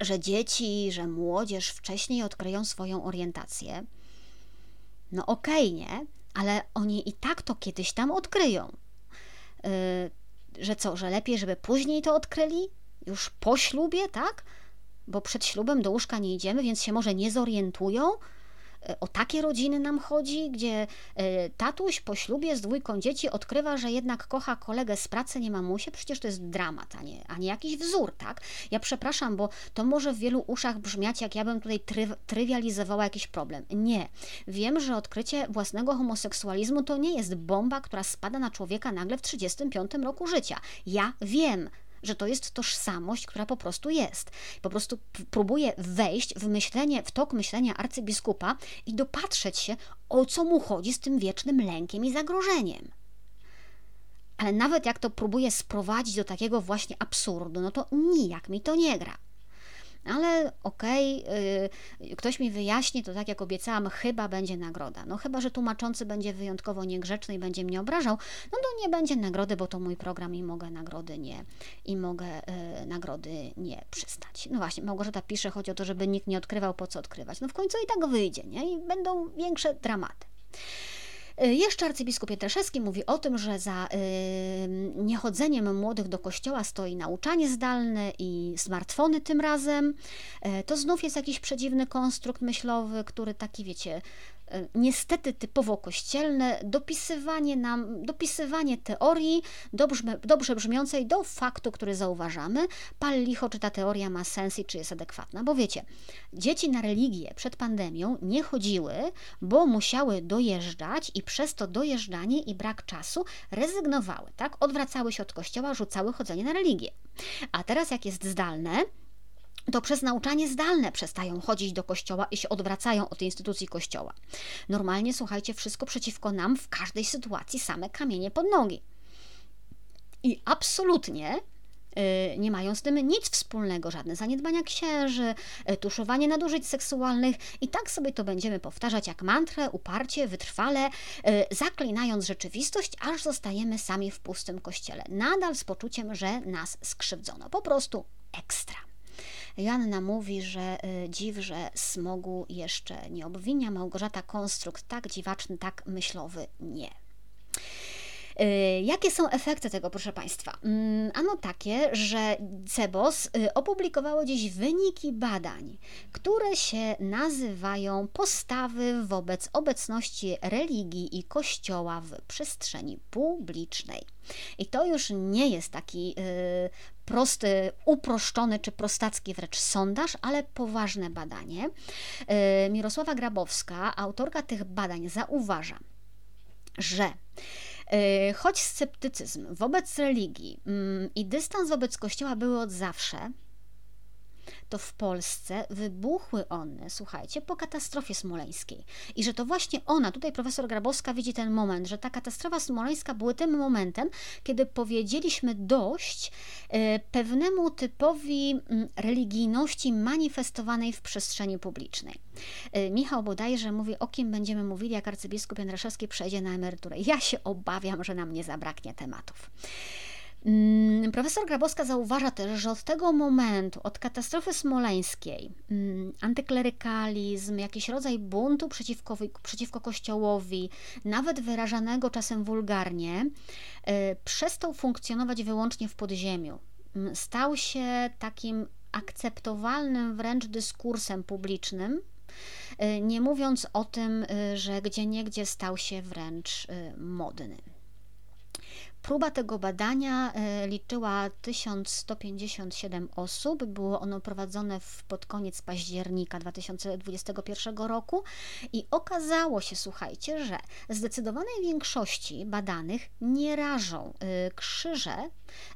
że dzieci, że młodzież wcześniej odkryją swoją orientację. No okej, okay, nie? Ale oni i tak to kiedyś tam odkryją. Yy, że co, że lepiej, żeby później to odkryli? Już po ślubie, tak? Bo przed ślubem do łóżka nie idziemy, więc się może nie zorientują, o takie rodziny nam chodzi, gdzie e, tatuś po ślubie z dwójką dzieci odkrywa, że jednak kocha kolegę z pracy, nie mamusie? Przecież to jest dramat, a nie, a nie jakiś wzór, tak? Ja przepraszam, bo to może w wielu uszach brzmiać, jak ja bym tutaj try, trywializowała jakiś problem. Nie. Wiem, że odkrycie własnego homoseksualizmu to nie jest bomba, która spada na człowieka nagle w 35 roku życia. Ja wiem, że to jest tożsamość, która po prostu jest. Po prostu próbuje wejść w myślenie, w tok myślenia arcybiskupa i dopatrzeć się, o co mu chodzi z tym wiecznym lękiem i zagrożeniem. Ale nawet jak to próbuje sprowadzić do takiego właśnie absurdu, no to nijak mi to nie gra ale okej, okay, ktoś mi wyjaśni, to tak jak obiecałam, chyba będzie nagroda. No chyba, że tłumaczący będzie wyjątkowo niegrzeczny i będzie mnie obrażał, no to nie będzie nagrody, bo to mój program i mogę nagrody nie, i mogę y, nagrody nie przystać. No właśnie, Małgorzata pisze, chodzi o to, żeby nikt nie odkrywał, po co odkrywać. No w końcu i tak wyjdzie, nie? I będą większe dramaty. Y, jeszcze arcybiskup Pietraszewski mówi o tym, że za y, niechodzeniem młodych do kościoła stoi nauczanie zdalne i smartfony tym razem. Y, to znów jest jakiś przedziwny konstrukt myślowy, który taki, wiecie, E, niestety typowo kościelne, dopisywanie nam, dopisywanie teorii dobrze, dobrze brzmiącej do faktu, który zauważamy. Pal licho, czy ta teoria ma sens i czy jest adekwatna. Bo wiecie, dzieci na religię przed pandemią nie chodziły, bo musiały dojeżdżać i przez to dojeżdżanie i brak czasu rezygnowały, tak? Odwracały się od kościoła, rzucały chodzenie na religię. A teraz jak jest zdalne, to przez nauczanie zdalne przestają chodzić do kościoła i się odwracają od instytucji kościoła. Normalnie, słuchajcie, wszystko przeciwko nam w każdej sytuacji same kamienie pod nogi. I absolutnie y, nie mają z tym nic wspólnego, żadne zaniedbania księży, y, tuszowanie nadużyć seksualnych i tak sobie to będziemy powtarzać jak mantrę, uparcie, wytrwale, y, zaklinając rzeczywistość, aż zostajemy sami w pustym kościele, nadal z poczuciem, że nas skrzywdzono. Po prostu ekstra. Joanna mówi, że y, dziw, że smogu jeszcze nie obwinia. Małgorzata konstrukt tak dziwaczny, tak myślowy nie. Y, jakie są efekty tego, proszę Państwa? Mm, ano takie, że CEBOS y, opublikowało dziś wyniki badań, które się nazywają postawy wobec obecności religii i kościoła w przestrzeni publicznej. I to już nie jest taki y, prosty, uproszczony czy prostacki wręcz sondaż, ale poważne badanie. Mirosława Grabowska, autorka tych badań, zauważa, że choć sceptycyzm wobec religii mm, i dystans wobec Kościoła były od zawsze, to w Polsce wybuchły one, słuchajcie, po katastrofie smoleńskiej. I że to właśnie ona, tutaj profesor Grabowska widzi ten moment, że ta katastrofa smoleńska była tym momentem, kiedy powiedzieliśmy dość e, pewnemu typowi mm, religijności manifestowanej w przestrzeni publicznej. E, Michał bodajże mówi, o kim będziemy mówili, jak arcybiskup Jędraszewski przejdzie na emeryturę. Ja się obawiam, że nam nie zabraknie tematów. Mm, profesor Grabowska zauważa też, że od tego momentu, od katastrofy smoleńskiej, mm, antyklerykalizm, jakiś rodzaj buntu przeciwko, przeciwko Kościołowi, nawet wyrażanego czasem wulgarnie, e, przestał funkcjonować wyłącznie w podziemiu. Mm, stał się takim akceptowalnym wręcz dyskursem publicznym, e, nie mówiąc o tym, e, że gdzie niegdzie stał się wręcz modny. Próba tego badania e, liczyła 1157 osób. Było ono prowadzone w, pod koniec października 2021 roku i okazało się, słuchajcie, że zdecydowanej większości badanych nie rażą e, krzyże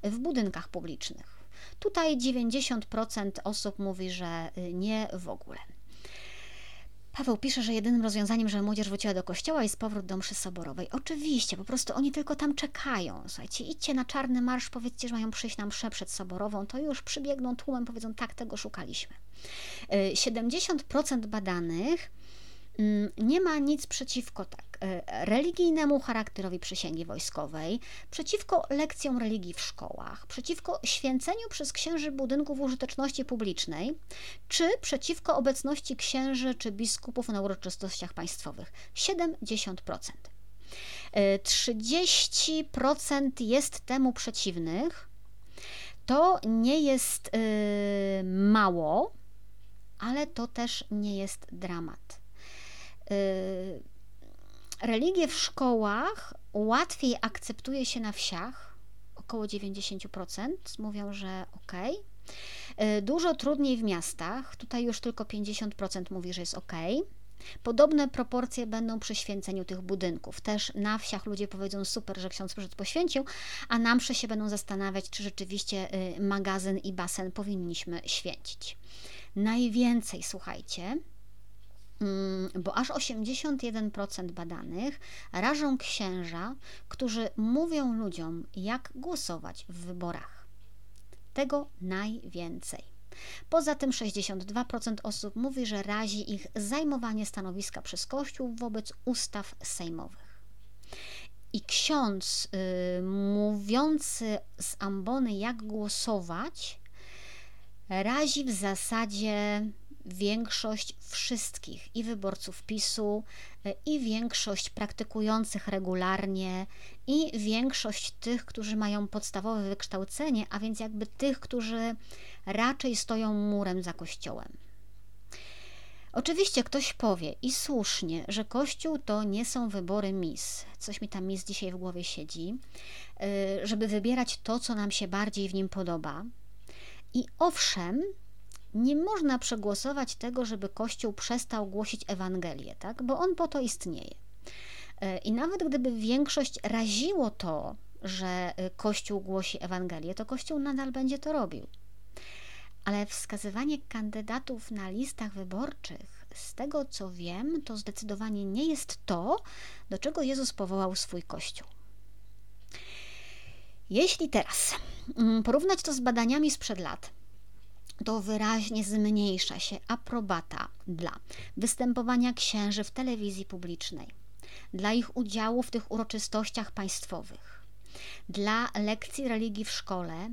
w budynkach publicznych. Tutaj 90% osób mówi, że e, nie w ogóle. Paweł pisze, że jedynym rozwiązaniem, żeby młodzież wróciła do kościoła jest powrót do mszy soborowej. Oczywiście, po prostu oni tylko tam czekają. Słuchajcie, idźcie na czarny marsz, powiedzcie, że mają przyjść na mszę przed soborową, to już przybiegną tłumem, powiedzą, tak, tego szukaliśmy. 70% y, badanych Mm, nie ma nic przeciwko tak, religijnemu charakterowi przysięgi wojskowej, przeciwko lekcjom religii w szkołach, przeciwko święceniu przez księży budynków użyteczności publicznej, czy przeciwko obecności księży czy biskupów na uroczystościach państwowych. 70%. 30% e, jest temu przeciwnych. To nie jest yy, mało, ale to też nie jest dramat. y, religię w szkołach łatwiej akceptuje się na wsiach, około 90% mówią, że ok. Dużo trudniej w miastach, tutaj już tylko 50% mówi, że jest ok. Podobne proporcje będą przy święceniu tych budynków. Też na wsiach ludzie powiedzą super, że ksiądz przyszedł poświęcił, a na mszy się będą zastanawiać, czy rzeczywiście y, magazyn i basen powinniśmy święcić. Najwięcej, słuchajcie, bo aż 81% badanych rażą księża, którzy mówią ludziom, jak głosować w wyborach. Tego najwięcej. Poza tym 62% osób mówi, że razi ich zajmowanie stanowiska przez Kościół wobec ustaw sejmowych. I ksiądz y, mówiący z ambony, jak głosować, razi w zasadzie większość wszystkich i wyborców PiSu, e, i większość praktykujących regularnie, i większość tych, którzy mają podstawowe wykształcenie, a więc jakby tych, którzy raczej stoją murem za kościołem. Oczywiście ktoś powie i słusznie, że Kościół to nie są wybory mis. Coś mi tam mis dzisiaj w głowie siedzi, e, żeby wybierać to, co nam się bardziej w nim podoba. I owszem, nie można przegłosować tego, żeby Kościół przestał głosić Ewangelię, tak? bo on po to istnieje. E, I nawet gdyby większość raziło to, że e, Kościół głosi Ewangelię, to Kościół nadal będzie to robił. Ale wskazywanie kandydatów na listach wyborczych, z tego co wiem, to zdecydowanie nie jest to, do czego Jezus powołał swój Kościół. Jeśli teraz mm, porównać to z badaniami sprzed lat, to wyraźnie zmniejsza się aprobata dla występowania księży w telewizji publicznej, dla ich udziału w tych uroczystościach państwowych, dla lekcji religii w szkole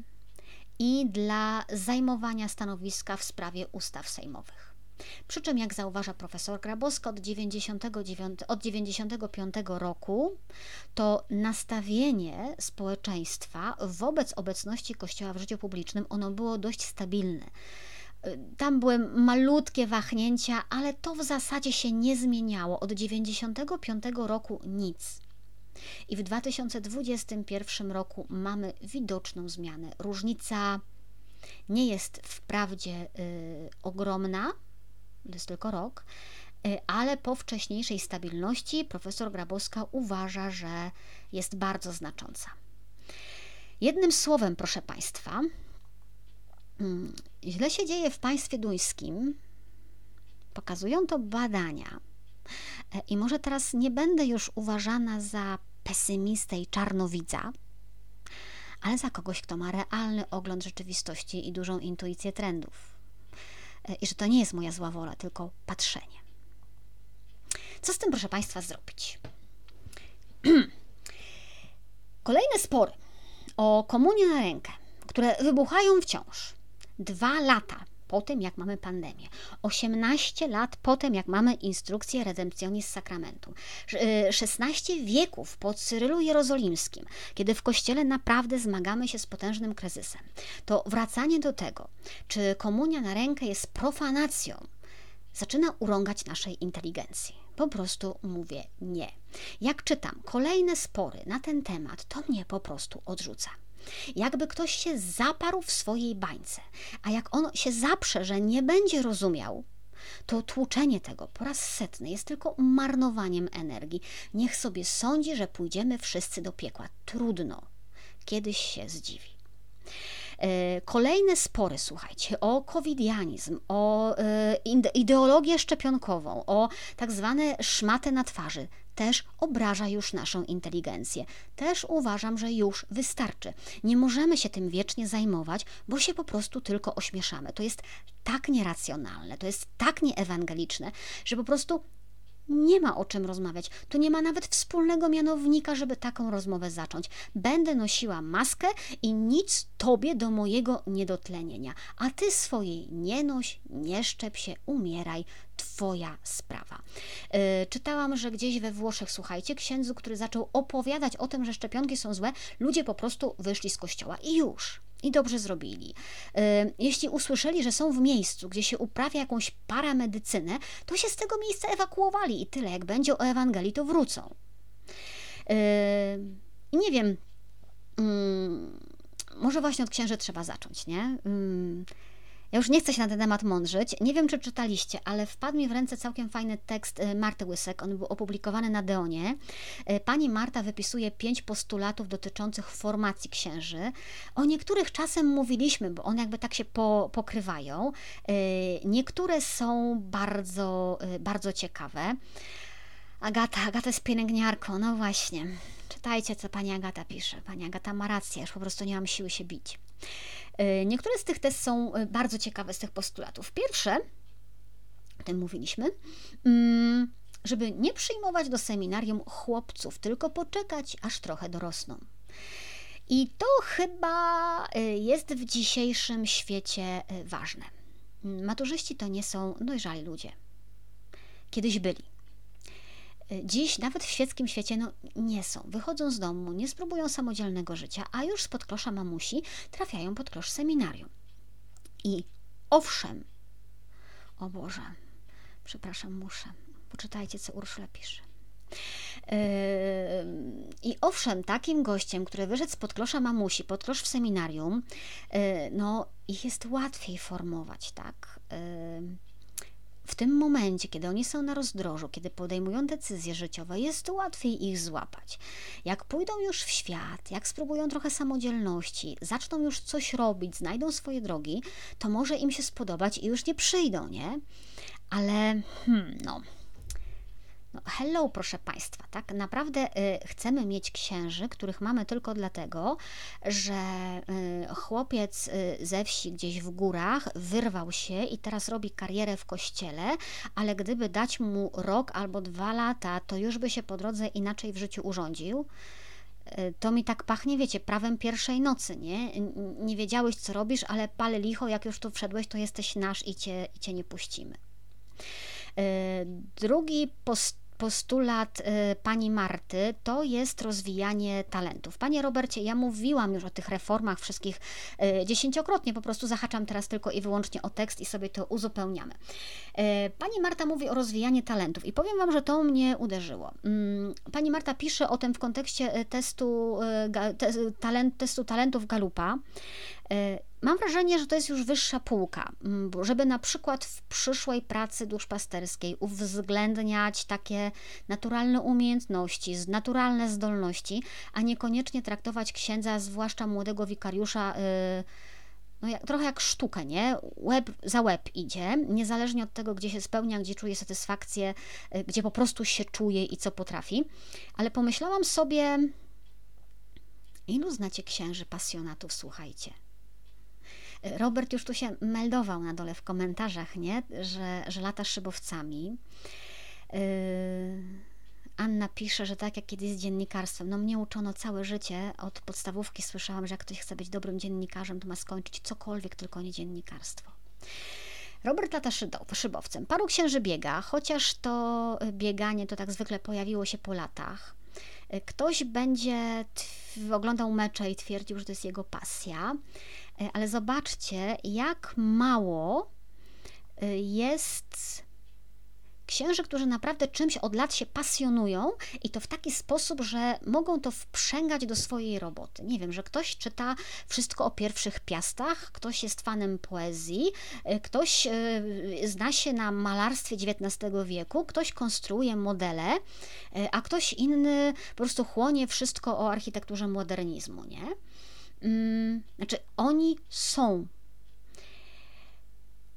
i dla zajmowania stanowiska w sprawie ustaw sejmowych. Przy czym, jak zauważa profesor Grabowska, od 99, od 95 roku to nastawienie społeczeństwa wobec obecności Kościoła w życiu publicznym, ono było dość stabilne. Tam były malutkie wahnięcia, ale to w zasadzie się nie zmieniało. Od 95 roku nic. I w 2021 roku mamy widoczną zmianę. Różnica nie jest wprawdzie y, ogromna, to jest tylko rok, y, ale po wcześniejszej stabilności profesor Grabowska uważa, że jest bardzo znacząca. Jednym słowem, proszę Państwa, mm, źle się dzieje w państwie duńskim. Pokazują to badania. E, I może teraz nie będę już uważana za pesymistę i czarnowidza, ale za kogoś, kto ma realny ogląd rzeczywistości i dużą intuicję trendów. E, i że to nie jest moja zła wola, tylko patrzenie. Co z tym, proszę Państwa, zrobić? <clears throat> Kolejne spory o komunię na rękę, które wybuchają wciąż. Dwa lata po tym, jak mamy pandemię, 18 lat po tym, jak mamy instrukcję redemptionis sacramentum, 16 y, wieków po Cyrylu Jerozolimskim, kiedy w Kościele naprawdę zmagamy się z potężnym kryzysem, to wracanie do tego, czy komunia na rękę jest profanacją, zaczyna urągać naszej inteligencji. Po prostu mówię nie. Jak czytam kolejne spory na ten temat, to mnie po prostu odrzuca. Jakby ktoś się zaparł w swojej bańce, a jak on się zaprze, że nie będzie rozumiał, to tłuczenie tego po raz setny jest tylko marnowaniem energii. Niech sobie sądzi, że pójdziemy wszyscy do piekła. Trudno. Kiedyś się zdziwi. E, kolejne spory, słuchajcie, o covidianizm, o e, ideologię szczepionkową, o tak zwane szmaty na twarzy, też obraża już naszą inteligencję. Też uważam, że już wystarczy. Nie możemy się tym wiecznie zajmować, bo się po prostu tylko ośmieszamy. To jest tak nieracjonalne, to jest tak nieewangeliczne, że po prostu nie ma o czym rozmawiać. Tu nie ma nawet wspólnego mianownika, żeby taką rozmowę zacząć. Będę nosiła maskę i nic tobie do mojego niedotlenienia. A ty swojej nie noś, nie szczep się, umieraj. Twoja sprawa. Yy, czytałam, że gdzieś we Włoszech, słuchajcie, księdzu, który zaczął opowiadać o tym, że szczepionki są złe, ludzie po prostu wyszli z kościoła i już. I dobrze zrobili. Jeśli usłyszeli, że są w miejscu, gdzie się uprawia jakąś paramedycynę, to się z tego miejsca ewakuowali i tyle. Jak będzie o Ewangelii, to wrócą. I nie wiem, może właśnie od księży trzeba zacząć, nie? Ja już nie chcę się na ten temat mądrzyć. Nie wiem, czy czytaliście, ale wpadł mi w ręce całkiem fajny tekst y, Marty Łysek. On był opublikowany na Deonie. Y, pani Marta wypisuje pięć postulatów dotyczących formacji księży. O niektórych czasem mówiliśmy, bo one jakby tak się po, pokrywają. Y, niektóre są bardzo, bardzo ciekawe. Agata, Agata jest pielęgniarką, no właśnie. Czytajcie, co pani Agata pisze. Pani Agata ma rację, już po prostu nie mam siły się bić. E, niektóre z tych test są e, bardzo ciekawe z tych postulatów. Pierwsze, o tym mówiliśmy, mm, żeby nie przyjmować do seminarium chłopców, tylko poczekać, aż trochę dorosną. I to chyba e, jest w dzisiejszym świecie ważne. Maturzyści to nie są dojrzali ludzie. Kiedyś byli. Dziś nawet w świeckim świecie no, nie są. Wychodzą z domu, nie spróbują samodzielnego życia, a już spod klosza mamusi trafiają pod klosz seminarium. I owszem, o Boże, przepraszam, muszę, poczytajcie, co Urszula pisze. Yy, I owszem, takim gościem, który wyszedł spod klosza mamusi, pod klosz w seminarium, yy, no ich jest łatwiej formować, tak? Yy, w tym momencie, kiedy oni są na rozdrożu, kiedy podejmują decyzje życiowe, jest łatwiej ich złapać. Jak pójdą już w świat, jak spróbują trochę samodzielności, zaczną już coś robić, znajdą swoje drogi, to może im się spodobać i już nie przyjdą, nie? Ale, hmm, no, no, hello, proszę Państwa, tak naprawdę y, chcemy mieć księży, których mamy tylko dlatego, że y, chłopiec y, ze wsi gdzieś w górach wyrwał się i teraz robi karierę w kościele, ale gdyby dać mu rok albo dwa lata, to już by się po drodze inaczej w życiu urządził y, to mi tak pachnie, wiecie, prawem pierwszej nocy, nie? Nie wiedziałeś, co robisz, ale pale licho, jak już tu wszedłeś, to jesteś nasz i cię, i cię nie puścimy. Y, drugi post postulat y, pani Marty to jest rozwijanie talentów. Panie Robercie, ja mówiłam już o tych reformach wszystkich y, dziesięciokrotnie, po prostu zahaczam teraz tylko i wyłącznie o tekst i sobie to uzupełniamy. Pani Marta mówi o rozwijaniu talentów i powiem Wam, że to mnie uderzyło. Mm, pani Marta pisze o tym w kontekście testu, talent, testu talentów Galupa. Mam wrażenie, że to jest już wyższa półka, żeby na przykład w przyszłej pracy duszpasterskiej uwzględniać takie naturalne umiejętności, naturalne zdolności, a niekoniecznie traktować księdza, zwłaszcza młodego wikariusza, y, no jak, trochę jak sztukę, nie? Łeb za łeb idzie, niezależnie od tego, gdzie się spełnia, gdzie czuje satysfakcję, y, gdzie po prostu się czuje i co potrafi. Ale pomyślałam sobie, ilu znacie księży pasjonatów, słuchajcie. Robert już tu się meldował na dole w komentarzach, nie? Że, że lata szybowcami. Yy, Anna pisze, że tak jak kiedyś z dziennikarstwem, no mnie uczono całe życie, od podstawówki słyszałam, że jak ktoś chce być dobrym dziennikarzem, to ma skończyć cokolwiek, tylko nie dziennikarstwo. Robert lata szybowcem. Paru księży biega, chociaż to bieganie to tak zwykle pojawiło się po latach. Ktoś będzie oglądał mecze i twierdził, że to jest jego pasja. E, ale zobaczcie, jak mało e, jest księży, którzy naprawdę czymś od lat się pasjonują i to w taki sposób, że mogą to wprzęgać do swojej roboty. Nie wiem, że ktoś czyta wszystko o pierwszych piastach, ktoś jest fanem poezji, e, ktoś zna się na malarstwie XIX wieku, ktoś konstruuje modele, a ktoś inny po prostu chłonie wszystko o architekturze modernizmu, nie? Mm, znaczy oni są.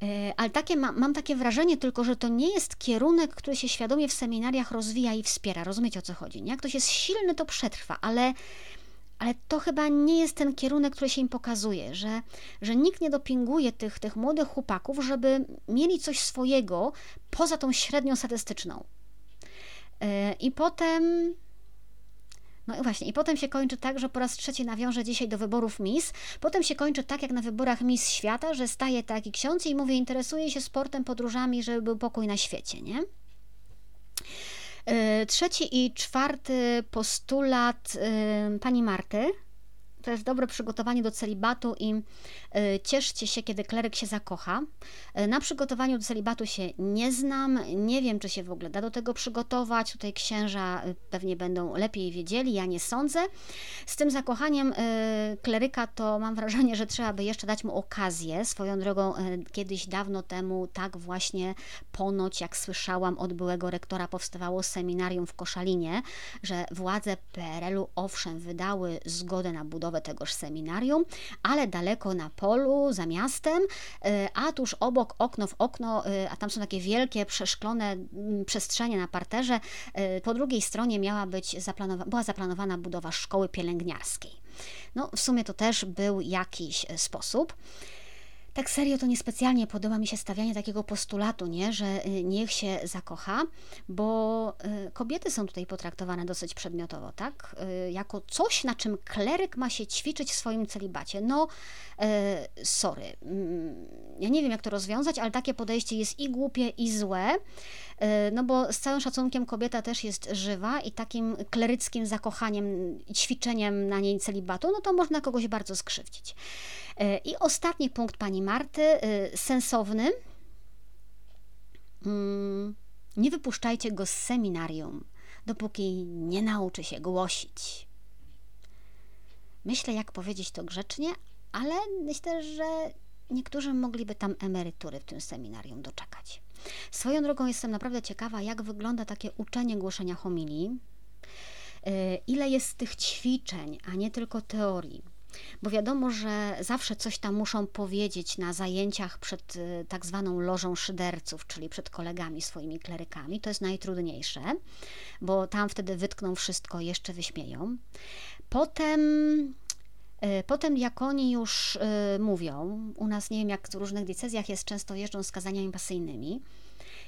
E, ale takie ma, mam takie wrażenie tylko, że to nie jest kierunek, który się świadomie w seminariach rozwija i wspiera. Rozumiecie o co chodzi? Nie? Jak ktoś jest silny, to przetrwa, ale, ale to chyba nie jest ten kierunek, który się im pokazuje, że, że nikt nie dopinguje tych, tych młodych chłopaków, żeby mieli coś swojego poza tą średnią statystyczną. E, I potem no i właśnie, i potem się kończy tak, że po raz trzeci nawiążę dzisiaj do wyborów Miss. Potem się kończy tak, jak na wyborach Miss Świata, że staje taki ksiądz i mówi, interesuje się sportem, podróżami, żeby był pokój na świecie, nie? E, trzeci i czwarty postulat e, pani Marty to jest dobre przygotowanie do celibatu i y, cieszcie się, kiedy kleryk się zakocha. Y, na przygotowaniu do celibatu się nie znam, nie wiem, czy się w ogóle da do tego przygotować. Tutaj księża y, pewnie będą lepiej wiedzieli, ja nie sądzę. Z tym zakochaniem kleryka to mam wrażenie, że trzeba by jeszcze dać mu okazję. Swoją drogą, kiedyś dawno temu, tak właśnie ponoć, jak słyszałam od byłego rektora, powstawało seminarium w Koszalinie, że władze PRL-u owszem wydały zgodę na budowę tegoż seminarium, ale daleko na polu, za miastem, e, a tuż obok okno w okno, e, a tam są takie wielkie, przeszklone mm, przestrzenie na parterze, e, po drugiej stronie miała być zaplanowa- była zaplanowana budowa szkoły pielęgniarskiej. No, w sumie to też był jakiś sposób. Tak serio to niespecjalnie podoba mi się stawianie takiego postulatu, nie? że y, niech się zakocha, bo y, kobiety są tutaj potraktowane dosyć przedmiotowo, tak? Y, jako coś, na czym kleryk ma się ćwiczyć w swoim celibacie. No, sorry, mm, ja nie wiem jak to rozwiązać, ale takie podejście jest i głupie, i złe, no bo z całym szacunkiem kobieta też jest żywa i takim kleryckim zakochaniem, ćwiczeniem na niej celibatu, no to można kogoś bardzo skrzywdzić. E, I ostatni punkt pani Marty, e, sensowny. Mm, nie wypuszczajcie go z seminarium, dopóki nie nauczy się głosić. Myślę, jak powiedzieć to grzecznie, ale myślę, że niektórzy mogliby tam emerytury w tym seminarium doczekać. Swoją drogą jestem naprawdę ciekawa, jak wygląda takie uczenie głoszenia homilii. E, ile jest tych ćwiczeń, a nie tylko teorii bo wiadomo, że zawsze coś tam muszą powiedzieć na zajęciach przed y, tak zwaną lożą szyderców, czyli przed kolegami swoimi klerykami. To jest najtrudniejsze, bo tam wtedy wytkną wszystko, jeszcze wyśmieją. Potem y, Potem jak oni już y, mówią, u nas nie wiem jak w różnych decyzjach jest, często jeżdżą z kazaniami pasyjnymi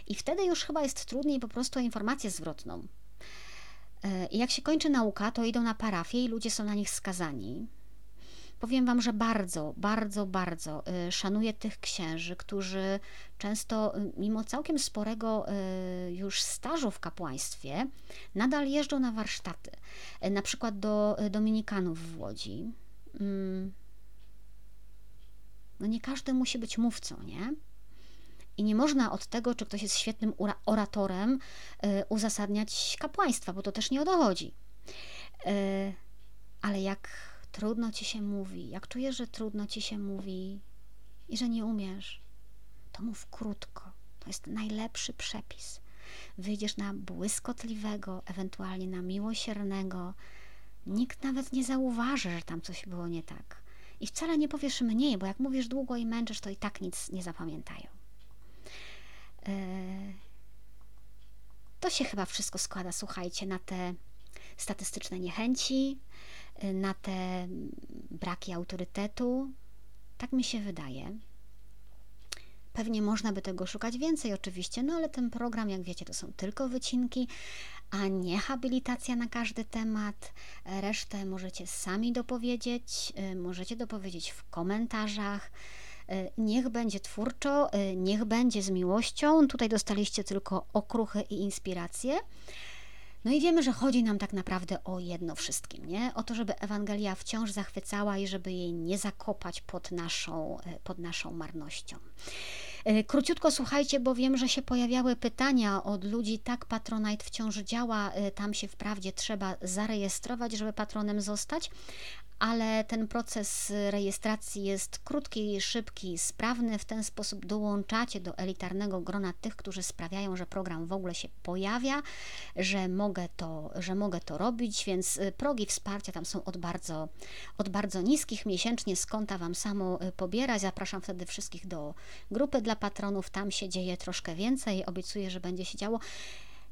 i wtedy już chyba jest trudniej po prostu o informację zwrotną. Jak się kończy nauka, to idą na parafię i ludzie są na nich skazani. Powiem Wam, że bardzo, bardzo, bardzo y, szanuję tych księży, którzy często, y, mimo całkiem sporego y, już stażu w kapłaństwie, nadal jeżdżą na warsztaty, na przykład do Dominikanów w Łodzi. Mm. No nie każdy musi być mówcą, nie? I nie można od tego, czy ktoś jest świetnym oratorem, uzasadniać kapłaństwa, bo to też nie o to chodzi. Ale jak trudno ci się mówi, jak czujesz, że trudno ci się mówi i że nie umiesz, to mów krótko. To jest najlepszy przepis. Wyjdziesz na błyskotliwego, ewentualnie na miłosiernego. Nikt nawet nie zauważy, że tam coś było nie tak. I wcale nie powiesz mniej, bo jak mówisz długo i męczysz, to i tak nic nie zapamiętają. Eee, to się chyba wszystko składa, słuchajcie, na te statystyczne niechęci, na te braki autorytetu. Tak mi się wydaje. Pewnie można by tego szukać więcej, oczywiście, no ale ten program, jak wiecie, to są tylko wycinki, a nie habilitacja na każdy temat. Resztę możecie sami dopowiedzieć, y, możecie dopowiedzieć w komentarzach. Y, niech będzie twórczo, y, niech będzie z miłością. Tutaj dostaliście tylko okruchy i inspiracje. No i wiemy, że chodzi nam tak naprawdę o jedno wszystkim, nie? O to, żeby Ewangelia wciąż zachwycała i żeby jej nie zakopać pod naszą, e, pod naszą marnością. E, króciutko słuchajcie, bo wiem, że się pojawiały pytania od ludzi, tak Patronite wciąż działa, e, tam się wprawdzie trzeba zarejestrować, żeby patronem zostać, ale ten proces rejestracji jest krótki, szybki, sprawny. W ten sposób dołączacie do elitarnego grona tych, którzy sprawiają, że program w ogóle się pojawia, że mogę to, że mogę to robić, więc y, progi wsparcia tam są od bardzo, od bardzo niskich. Miesięcznie z konta Wam samo y, pobierać. Zapraszam wtedy wszystkich do grupy dla patronów. Tam się dzieje troszkę więcej. Obiecuję, że będzie się działo.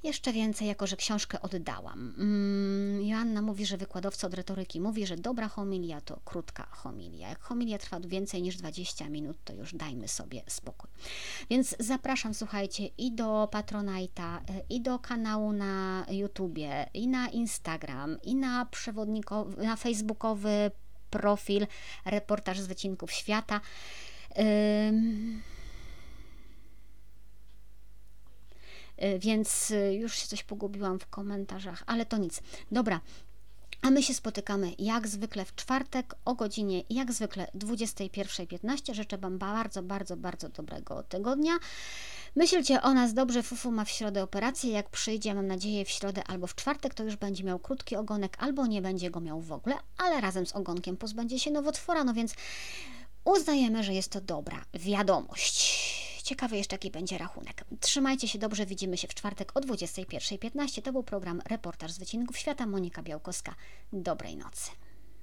Jeszcze więcej, jako że książkę oddałam. Mm, Joanna mówi, że wykładowca od retoryki mówi, że dobra homilia to krótka homilia. Jak homilia trwa więcej niż 20 minut, to już dajmy sobie spokój. Więc zapraszam, słuchajcie, i do Patronite'a, i do kanału na YouTubie, i na Instagram, i na przewodnikowy, na facebookowy profil Reportaż z Wycinków Świata. Więc y, już się coś pogubiłam w komentarzach, ale to nic. Dobra, A my się spotykamy jak zwykle w czwartek o godzinie jak zwykle 21.15. Życzę Wam bardzo, bardzo, bardzo dobrego tygodnia. Myślcie o nas dobrze. Fufu ma w środę operację. Jak przyjdzie, mam nadzieję, w środę albo w czwartek, to już będzie miał krótki ogonek, albo nie będzie go miał w ogóle, ale razem z ogonkiem pozbędzie się nowotwora. No więc uznajemy, że jest to dobra wiadomość. Ciekawy jeszcze, jaki będzie rachunek. Trzymajcie się dobrze, widzimy się w czwartek o 21.15. To był program Reportaż z Wycinków Świata. Monika Białkowska. Dobrej nocy.